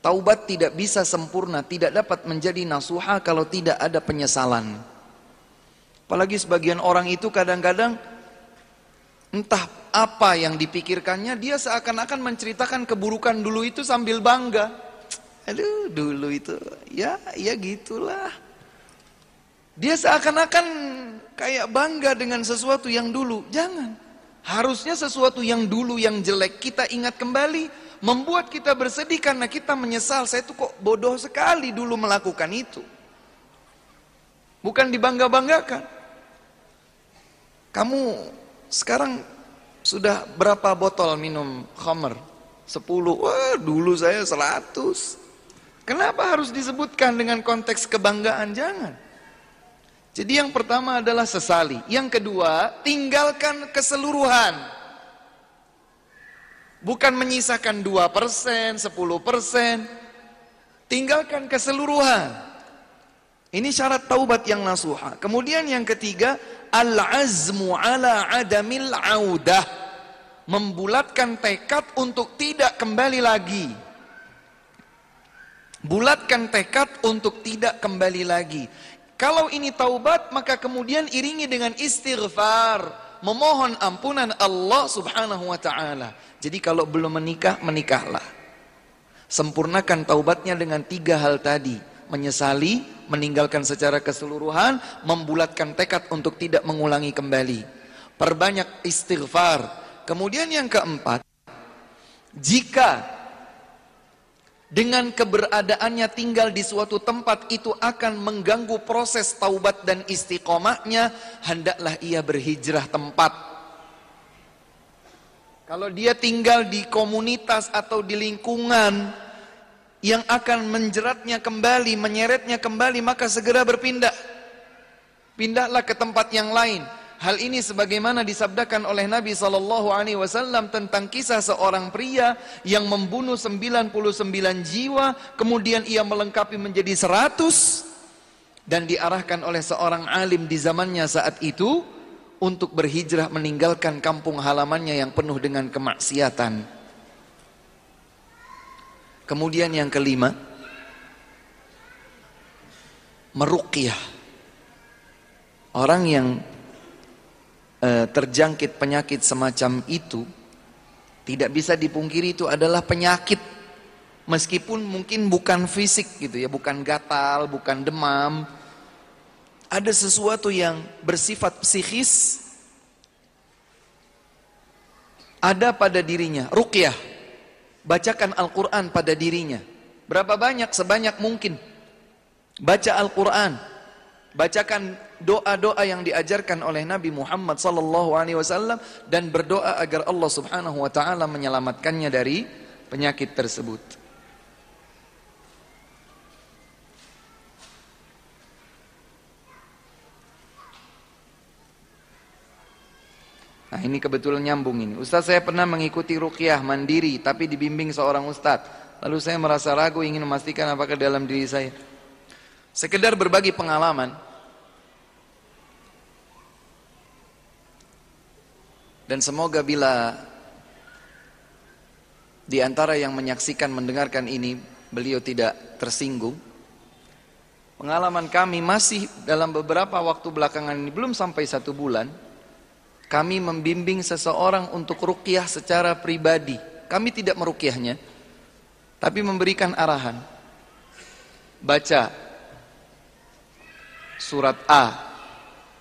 Speaker 1: Taubat tidak bisa sempurna, tidak dapat menjadi nasuha kalau tidak ada penyesalan. Apalagi sebagian orang itu kadang-kadang entah apa yang dipikirkannya, dia seakan-akan menceritakan keburukan dulu itu sambil bangga. Aduh, dulu itu, ya, ya gitulah. Dia seakan-akan kayak bangga dengan sesuatu yang dulu. Jangan. Harusnya sesuatu yang dulu yang jelek kita ingat kembali membuat kita bersedih karena kita menyesal. Saya itu kok bodoh sekali dulu melakukan itu. Bukan dibangga-banggakan. Kamu sekarang sudah berapa botol minum khamer? 10. Wah, dulu saya 100. Kenapa harus disebutkan dengan konteks kebanggaan? Jangan. Jadi yang pertama adalah sesali. Yang kedua, tinggalkan keseluruhan. Bukan menyisakan 2%, 10%. Tinggalkan keseluruhan. Ini syarat taubat yang nasuha. Kemudian yang ketiga, al-azmu ala adamil audah. Membulatkan tekad untuk tidak kembali lagi. Bulatkan tekad untuk tidak kembali lagi. Kalau ini taubat, maka kemudian iringi dengan istighfar, memohon ampunan Allah Subhanahu wa taala. Jadi kalau belum menikah, menikahlah. Sempurnakan taubatnya dengan tiga hal tadi. Menyesali, meninggalkan secara keseluruhan, membulatkan tekad untuk tidak mengulangi kembali. Perbanyak istighfar. Kemudian yang keempat, jika dengan keberadaannya tinggal di suatu tempat itu akan mengganggu proses taubat dan istiqomahnya, hendaklah ia berhijrah tempat kalau dia tinggal di komunitas atau di lingkungan yang akan menjeratnya kembali, menyeretnya kembali, maka segera berpindah. Pindahlah ke tempat yang lain. Hal ini sebagaimana disabdakan oleh Nabi sallallahu alaihi wasallam tentang kisah seorang pria yang membunuh 99 jiwa, kemudian ia melengkapi menjadi 100 dan diarahkan oleh seorang alim di zamannya saat itu untuk berhijrah meninggalkan kampung halamannya yang penuh dengan kemaksiatan. Kemudian yang kelima, meruqyah. Orang yang e, terjangkit penyakit semacam itu tidak bisa dipungkiri itu adalah penyakit. Meskipun mungkin bukan fisik gitu ya bukan gatal bukan demam. Ada sesuatu yang bersifat psikis. Ada pada dirinya ruqyah bacakan Al-Qur'an pada dirinya. Berapa banyak? Sebanyak mungkin. Baca Al-Qur'an. Bacakan doa-doa yang diajarkan oleh Nabi Muhammad sallallahu alaihi wasallam dan berdoa agar Allah Subhanahu wa taala menyelamatkannya dari penyakit tersebut. Nah ini kebetulan nyambung ini. Ustaz saya pernah mengikuti ruqyah mandiri tapi dibimbing seorang ustaz. Lalu saya merasa ragu ingin memastikan apakah dalam diri saya. Sekedar berbagi pengalaman. Dan semoga bila di antara yang menyaksikan mendengarkan ini beliau tidak tersinggung. Pengalaman kami masih dalam beberapa waktu belakangan ini belum sampai satu bulan. Kami membimbing seseorang untuk rukyah secara pribadi. Kami tidak merukyahnya, tapi memberikan arahan. Baca surat A.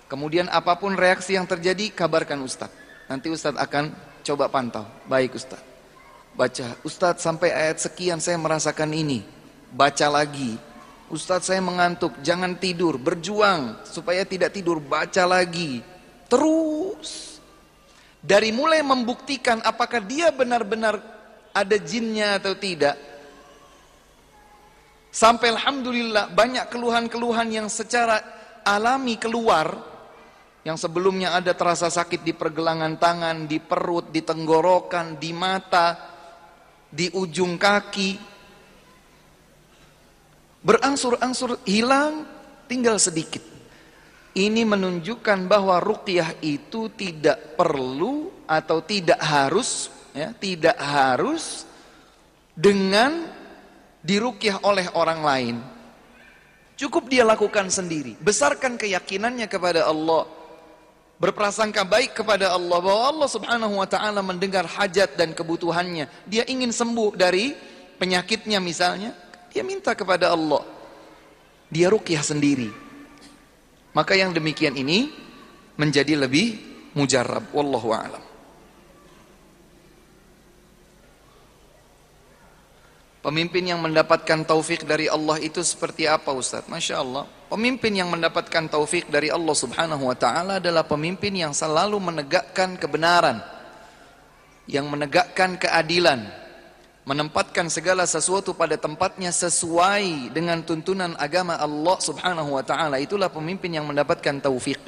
Speaker 1: Kemudian apa pun reaksi yang terjadi, kabarkan Ustadz. Nanti Ustadz akan coba pantau. Baik Ustadz. Baca. Ustadz sampai ayat sekian saya merasakan ini. Baca lagi. Ustadz saya mengantuk. Jangan tidur. Berjuang. Supaya tidak tidur. Baca lagi. Terus. Dari mulai membuktikan apakah dia benar-benar ada jinnya atau tidak. Sampai Alhamdulillah banyak keluhan-keluhan yang secara alami keluar yang sebelumnya ada terasa sakit di pergelangan tangan, di perut, di tenggorokan, di mata, di ujung kaki. Berangsur-angsur hilang, tinggal sedikit. Ini menunjukkan bahwa ruqyah itu tidak perlu atau tidak harus, ya, tidak harus dengan diruqyah oleh orang lain. Cukup dia lakukan sendiri. Besarkan keyakinannya kepada Allah berprasangka baik kepada Allah bahwa Allah Subhanahu wa taala mendengar hajat dan kebutuhannya. Dia ingin sembuh dari penyakitnya misalnya, dia minta kepada Allah. Dia rukyah sendiri. Maka yang demikian ini menjadi lebih mujarab wallahu a'lam. Pemimpin yang mendapatkan taufik dari Allah itu seperti apa Ustaz? Masya Allah. Pemimpin yang mendapatkan taufik dari Allah Subhanahu wa taala adalah pemimpin yang selalu menegakkan kebenaran, yang menegakkan keadilan, menempatkan segala sesuatu pada tempatnya sesuai dengan tuntunan agama Allah Subhanahu wa taala. Itulah pemimpin yang mendapatkan taufik.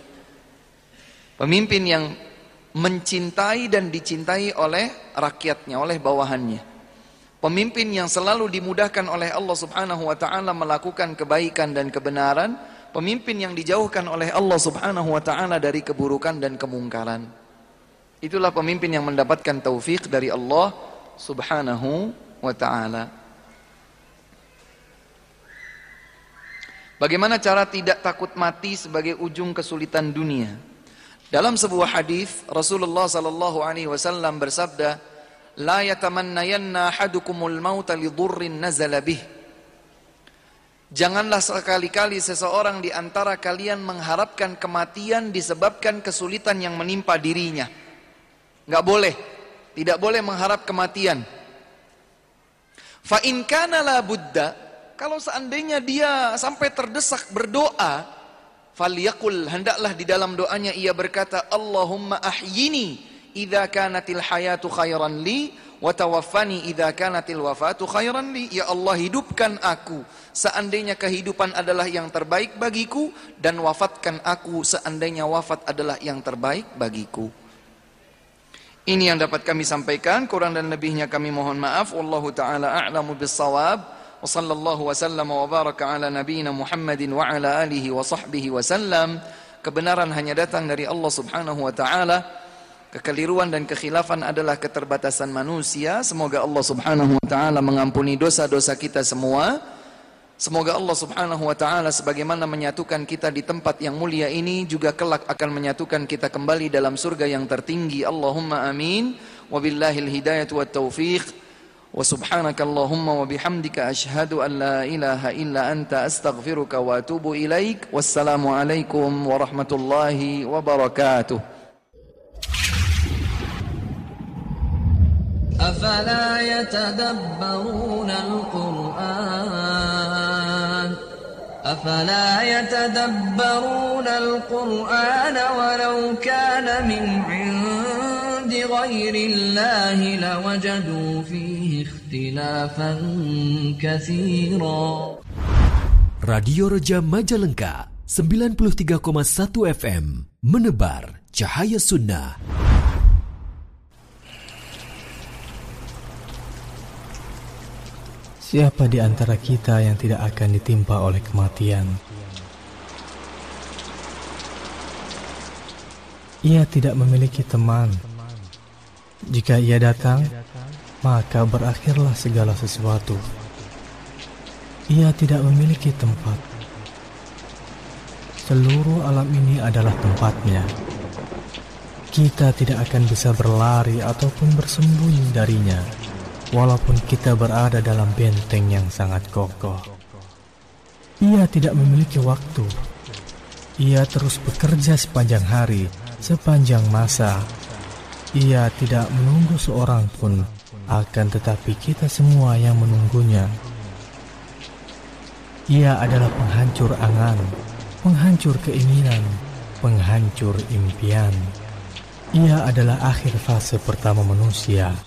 Speaker 1: Pemimpin yang mencintai dan dicintai oleh rakyatnya, oleh bawahannya. Pemimpin yang selalu dimudahkan oleh Allah Subhanahu wa taala melakukan kebaikan dan kebenaran, pemimpin yang dijauhkan oleh Allah Subhanahu wa taala dari keburukan dan kemungkaran. Itulah pemimpin yang mendapatkan taufik dari Allah Subhanahu wa taala. Bagaimana cara tidak takut mati sebagai ujung kesulitan dunia? Dalam sebuah hadis Rasulullah sallallahu alaihi wasallam bersabda, la yatamannayanna ahadukumul mauta lidurrin nazala bih Janganlah sekali-kali seseorang di antara kalian mengharapkan kematian disebabkan kesulitan yang menimpa dirinya. Enggak boleh. Tidak boleh mengharap kematian. Fa in budda, kalau seandainya dia sampai terdesak berdoa, falyakul hendaklah di dalam doanya ia berkata Allahumma ahyini idza kanatil hayatu khairan li wa tawaffani idza kanatil wafatu khairan li. Ya Allah hidupkan aku. Seandainya kehidupan adalah yang terbaik bagiku dan wafatkan aku seandainya wafat adalah yang terbaik bagiku ini yang dapat kami sampaikan. Kurang dan lebihnya kami mohon maaf. Wallahu taala a'lamu bissawab. Wa sallallahu wa sallama wa baraka ala nabiyyina Muhammadin wa ala alihi wa sahbihi wa sallam. Kebenaran hanya datang dari Allah Subhanahu wa taala. Kekeliruan dan kekhilafan adalah keterbatasan manusia. Semoga Allah Subhanahu wa taala mengampuni dosa-dosa kita semua. semoga Allah Subhanahu wa taala sebagaimana menyatukan kita di tempat yang mulia ini juga kelak akan menyatukan kita kembali dalam surga yang tertinggi Allahumma amin wabillahil hidayatu wat taufiq وسبحانك اللهم وبحمدك أشهد أن لا إله إلا أنت أستغفرك وأتوب إليك والسلام عليكم ورحمة الله وبركاته
Speaker 2: أفلا يتدبرون القرآن أفلا يتدبرون القرآن ولو كان من عند غير الله لوجدوا فيه اختلافا كثيرا
Speaker 3: Radio Reja Majalengka 93,1 FM menebar cahaya sunnah.
Speaker 4: Siapa di antara kita yang tidak akan ditimpa oleh kematian? Ia tidak memiliki teman. Jika ia datang, maka berakhirlah segala sesuatu. Ia tidak memiliki tempat. Seluruh alam ini adalah tempatnya. Kita tidak akan bisa berlari ataupun bersembunyi darinya, walaupun kita berada dalam benteng yang sangat kokoh. Ia tidak memiliki waktu. Ia terus bekerja sepanjang hari, sepanjang masa. Ia tidak menunggu seorang pun akan tetapi kita semua yang menunggunya. Ia adalah penghancur angan, penghancur keinginan, penghancur impian. Ia adalah akhir fase pertama manusia.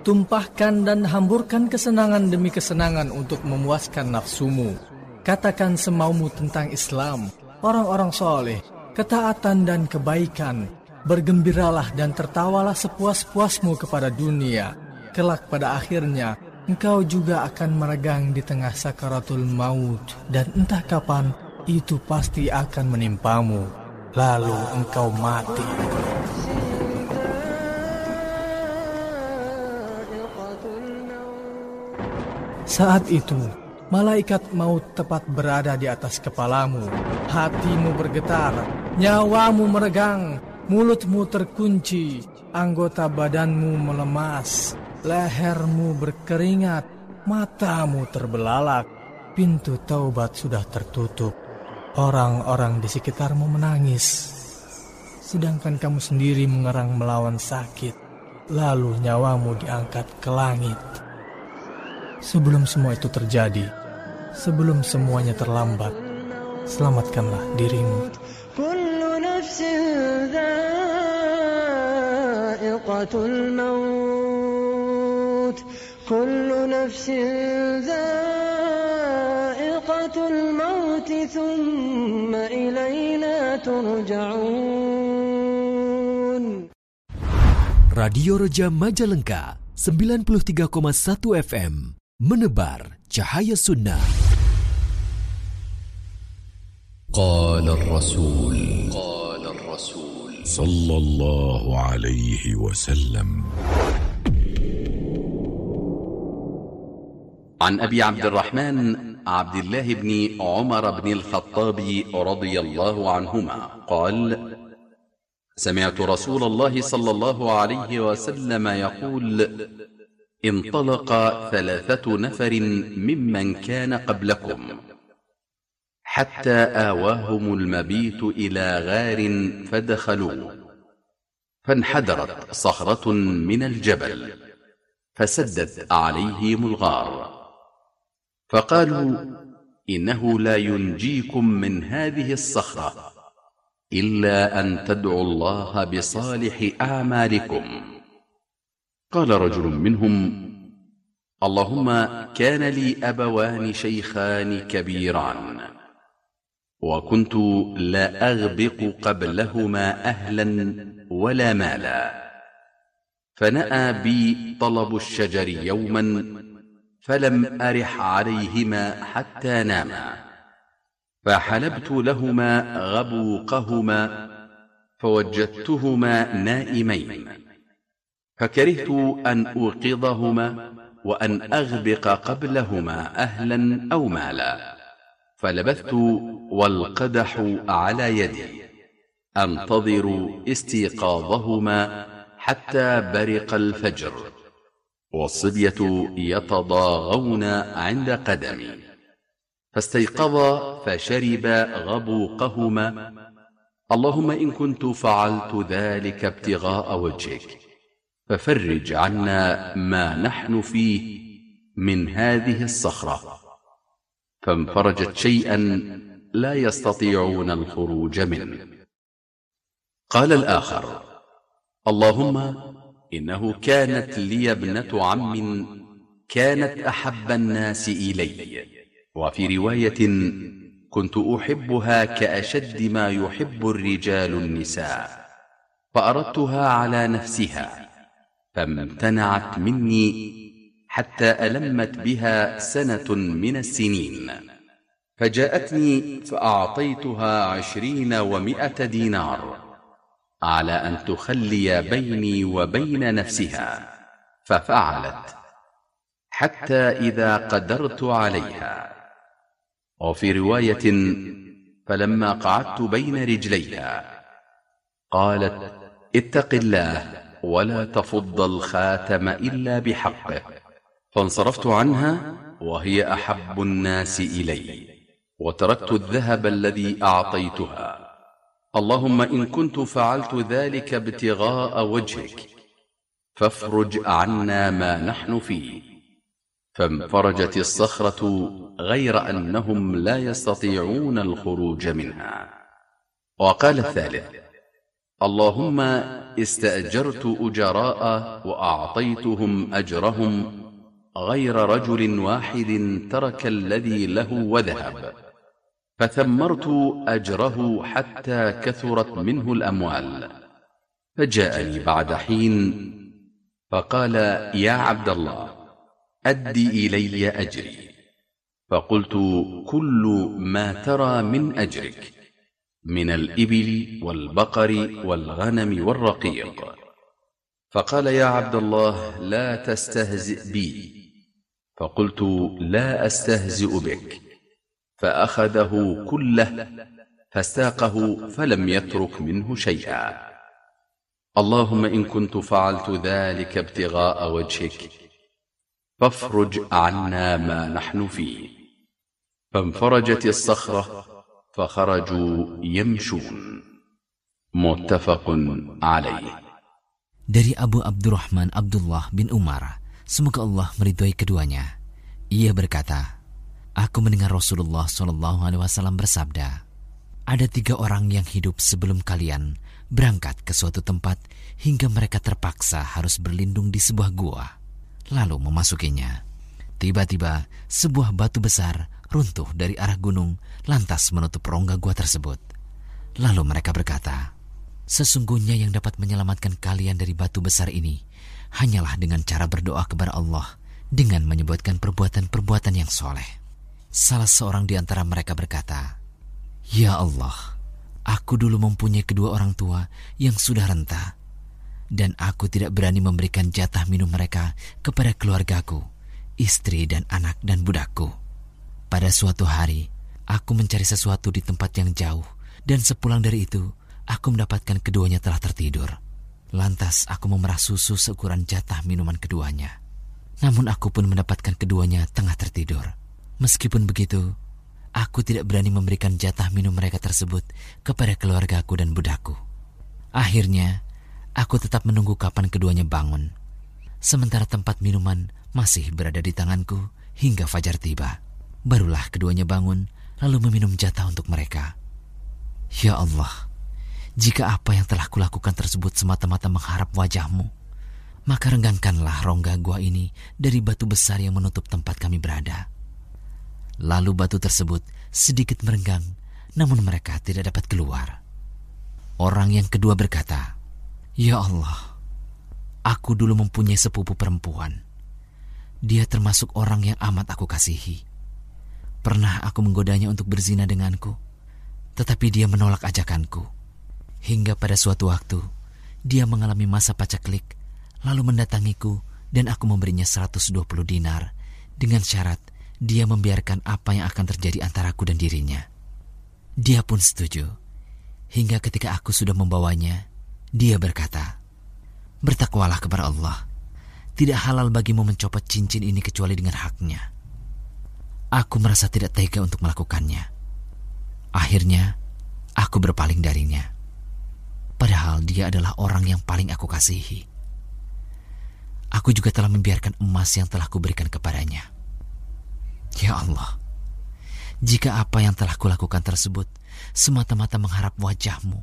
Speaker 4: tumpahkan dan hamburkan kesenangan demi kesenangan untuk memuaskan nafsumu. Katakan semaumu tentang Islam, orang-orang soleh, ketaatan dan kebaikan. Bergembiralah dan tertawalah sepuas-puasmu kepada dunia. Kelak pada akhirnya, engkau juga akan meregang di tengah sakaratul maut dan entah kapan itu pasti akan menimpamu. Lalu engkau mati. Saat itu, malaikat maut tepat berada di atas kepalamu. Hatimu bergetar, nyawamu meregang, mulutmu terkunci, anggota badanmu melemas, lehermu berkeringat, matamu terbelalak, pintu taubat sudah tertutup. Orang-orang di sekitarmu menangis, sedangkan kamu sendiri mengerang melawan sakit. Lalu nyawamu diangkat ke langit. Sebelum semua itu terjadi, sebelum semuanya terlambat, selamatkanlah dirimu. كل نفس ذائقة الموت ثم إلينا ترجعون
Speaker 3: Radio Reja Majalengka 93,1 FM menebar cahaya sunnah.
Speaker 5: قال الرسول. قال الرسول. صلى الله عليه وسلم.
Speaker 6: عن أبي عبد الرحمن عبد الله بن عمر بن الخطاب رضي الله عنهما قال سمعت رسول الله صلى الله عليه وسلم يقول انطلق ثلاثة نفر ممن كان قبلكم حتى آواهم المبيت إلى غار فدخلوا فانحدرت صخرة من الجبل فسدت عليهم الغار. فقالوا إنه لا ينجيكم من هذه الصخرة إلا أن تدعوا الله بصالح أعمالكم. قال رجل منهم اللهم كان لي أبوان شيخان كبيران وكنت لا أغبق قبلهما أهلا ولا مالا فنأى بي طلب الشجر يوما فلم أرح عليهما حتى ناما فحلبت لهما غبوقهما فوجدتهما نائمين. فكرهت أن أوقظهما وأن أغبق قبلهما أهلا أو مالا. فلبثت والقدح على يدي. أنتظر استيقاظهما حتى برق الفجر. والصبية يتضاغون عند قدمي. فاستيقظا فشرب غبوقهما. اللهم إن كنت فعلت ذلك ابتغاء وجهك. ففرج عنا ما نحن فيه من هذه الصخرة. فانفرجت شيئا لا يستطيعون الخروج منه. قال الآخر اللهم إنه كانت لي ابنة عم كانت أحب الناس إلي. وفي رواية كنت أحبها كأشد ما يحب الرجال النساء فأردتها على نفسها. فامتنعت مني حتى ألمت بها سنة من السنين. فجاءتني فأعطيتها عشرين ومائة دينار على أن تخلي بيني وبين نفسها. ففعلت حتى إذا قدرت عليها. وفي رواية فلما قعدت بين رجليها قالت اتق الله ولا تفض الخاتم إلا بحقه. فانصرفت عنها وهي أحب الناس إلي. وتركت الذهب الذي أعطيتها. اللهم إن كنت فعلت ذلك ابتغاء وجهك. فافرج عنا ما نحن فيه. فانفرجت الصخرة غير أنهم لا يستطيعون الخروج منها. وقال الثالث اللهم استأجرت أجراء وأعطيتهم أجرهم غير رجل واحد ترك الذي له وذهب. فثمرت أجره حتى كثرت منه الأموال. فجاءني بعد حين فقال يا عبد الله أدي إلي أجري. فقلت كل ما ترى من أجرك. من الإبل والبقر والغنم والرقيق. فقال يا عبد الله لا تستهزئ بي. فقلت لا أستهزئ بك. فأخذه كله فاستاقه فلم يترك منه شيئا. اللهم إن كنت فعلت ذلك ابتغاء وجهك فافرج عنا ما نحن فيه. فانفرجت الصخرة فخرجوا يمشون متفق عليه
Speaker 7: Dari Abu Abdurrahman Abdullah bin Umar, semoga Allah meridhoi keduanya. Ia berkata, Aku mendengar Rasulullah Shallallahu Alaihi Wasallam bersabda, ada tiga orang yang hidup sebelum kalian berangkat ke suatu tempat hingga mereka terpaksa harus berlindung di sebuah gua, lalu memasukinya. Tiba-tiba sebuah batu besar runtuh dari arah gunung lantas menutup rongga gua tersebut. Lalu mereka berkata, Sesungguhnya yang dapat menyelamatkan kalian dari batu besar ini hanyalah dengan cara berdoa kepada Allah dengan menyebutkan perbuatan-perbuatan yang soleh. Salah seorang di antara mereka berkata, Ya Allah, aku dulu mempunyai kedua orang tua yang sudah renta, dan aku tidak berani memberikan jatah minum mereka kepada keluargaku, istri dan anak dan budakku. Pada suatu hari, aku mencari sesuatu di tempat yang jauh, dan sepulang dari itu, aku mendapatkan keduanya telah tertidur. Lantas aku memerah susu seukuran jatah minuman keduanya. Namun aku pun mendapatkan keduanya tengah tertidur. Meskipun begitu, aku tidak berani memberikan jatah minum mereka tersebut kepada keluargaku dan budakku. Akhirnya, aku tetap menunggu kapan keduanya bangun. Sementara tempat minuman masih berada di tanganku hingga fajar tiba. Barulah keduanya bangun lalu meminum jatah untuk mereka. Ya Allah, jika apa yang telah kulakukan tersebut semata-mata mengharap wajahmu, maka renggangkanlah rongga gua ini dari batu besar yang menutup tempat kami berada. Lalu batu tersebut sedikit merenggang, namun mereka tidak dapat keluar. Orang yang kedua berkata, Ya Allah, aku dulu mempunyai sepupu perempuan. Dia termasuk orang yang amat aku kasihi. Pernah aku menggodanya untuk berzina denganku, tetapi dia menolak ajakanku. Hingga pada suatu waktu, dia mengalami masa pacaklik, lalu mendatangiku dan aku memberinya 120 dinar dengan syarat dia membiarkan apa yang akan terjadi antaraku dan dirinya. Dia pun setuju. Hingga ketika aku sudah membawanya, dia berkata, Bertakwalah kepada Allah. Tidak halal bagimu mencopot cincin ini kecuali dengan haknya. Aku merasa tidak tega untuk melakukannya. Akhirnya, aku berpaling darinya. Padahal dia adalah orang yang paling aku kasihi. Aku juga telah membiarkan emas yang telah kuberikan kepadanya. Ya Allah, jika apa yang telah kulakukan tersebut semata-mata mengharap wajahmu,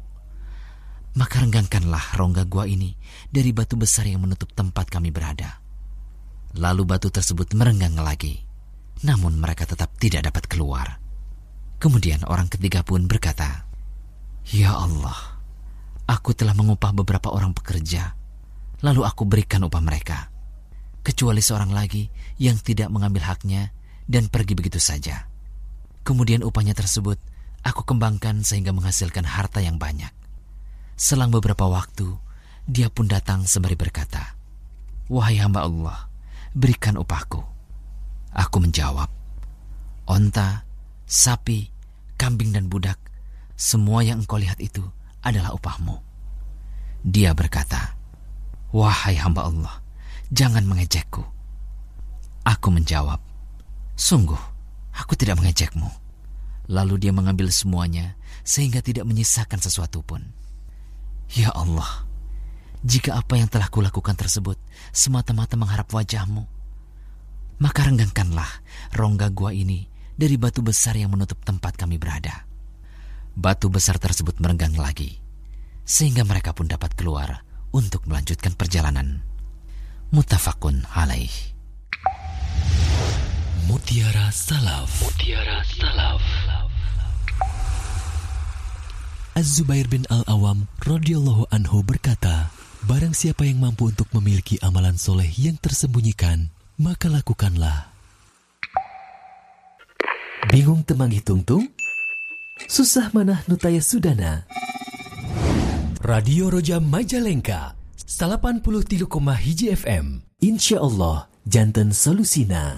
Speaker 7: maka renggangkanlah rongga gua ini dari batu besar yang menutup tempat kami berada. Lalu batu tersebut merenggang lagi, namun mereka tetap tidak dapat keluar. Kemudian orang ketiga pun berkata, Ya Allah, Aku telah mengupah beberapa orang pekerja, lalu aku berikan upah mereka, kecuali seorang lagi yang tidak mengambil haknya dan pergi begitu saja. Kemudian upahnya tersebut aku kembangkan sehingga menghasilkan harta yang banyak. Selang beberapa waktu, dia pun datang sembari berkata, Wahai hamba Allah, berikan upahku. Aku menjawab, Onta, sapi, kambing dan budak, semua yang engkau lihat itu adalah upahmu. Dia berkata, Wahai hamba Allah, jangan mengejekku. Aku menjawab, Sungguh, aku tidak mengejekmu. Lalu dia mengambil semuanya sehingga tidak menyisakan sesuatu pun. Ya Allah, jika apa yang telah kulakukan tersebut semata-mata mengharap wajahmu, maka renggangkanlah rongga gua ini dari batu besar yang menutup tempat kami berada batu besar tersebut merenggang lagi, sehingga mereka pun dapat keluar untuk melanjutkan perjalanan. Mutafakun alaih.
Speaker 3: Mutiara Salaf Mutiara Salaf Az-Zubair bin Al-Awam radhiyallahu anhu berkata, Barang siapa yang mampu untuk memiliki amalan soleh yang tersembunyikan, maka lakukanlah. Bingung temang hitung-tung? Susah manah nutaya sudana. Radio Roja Majalengka 83,1 hiji FM. Insya Allah, jantan solusina.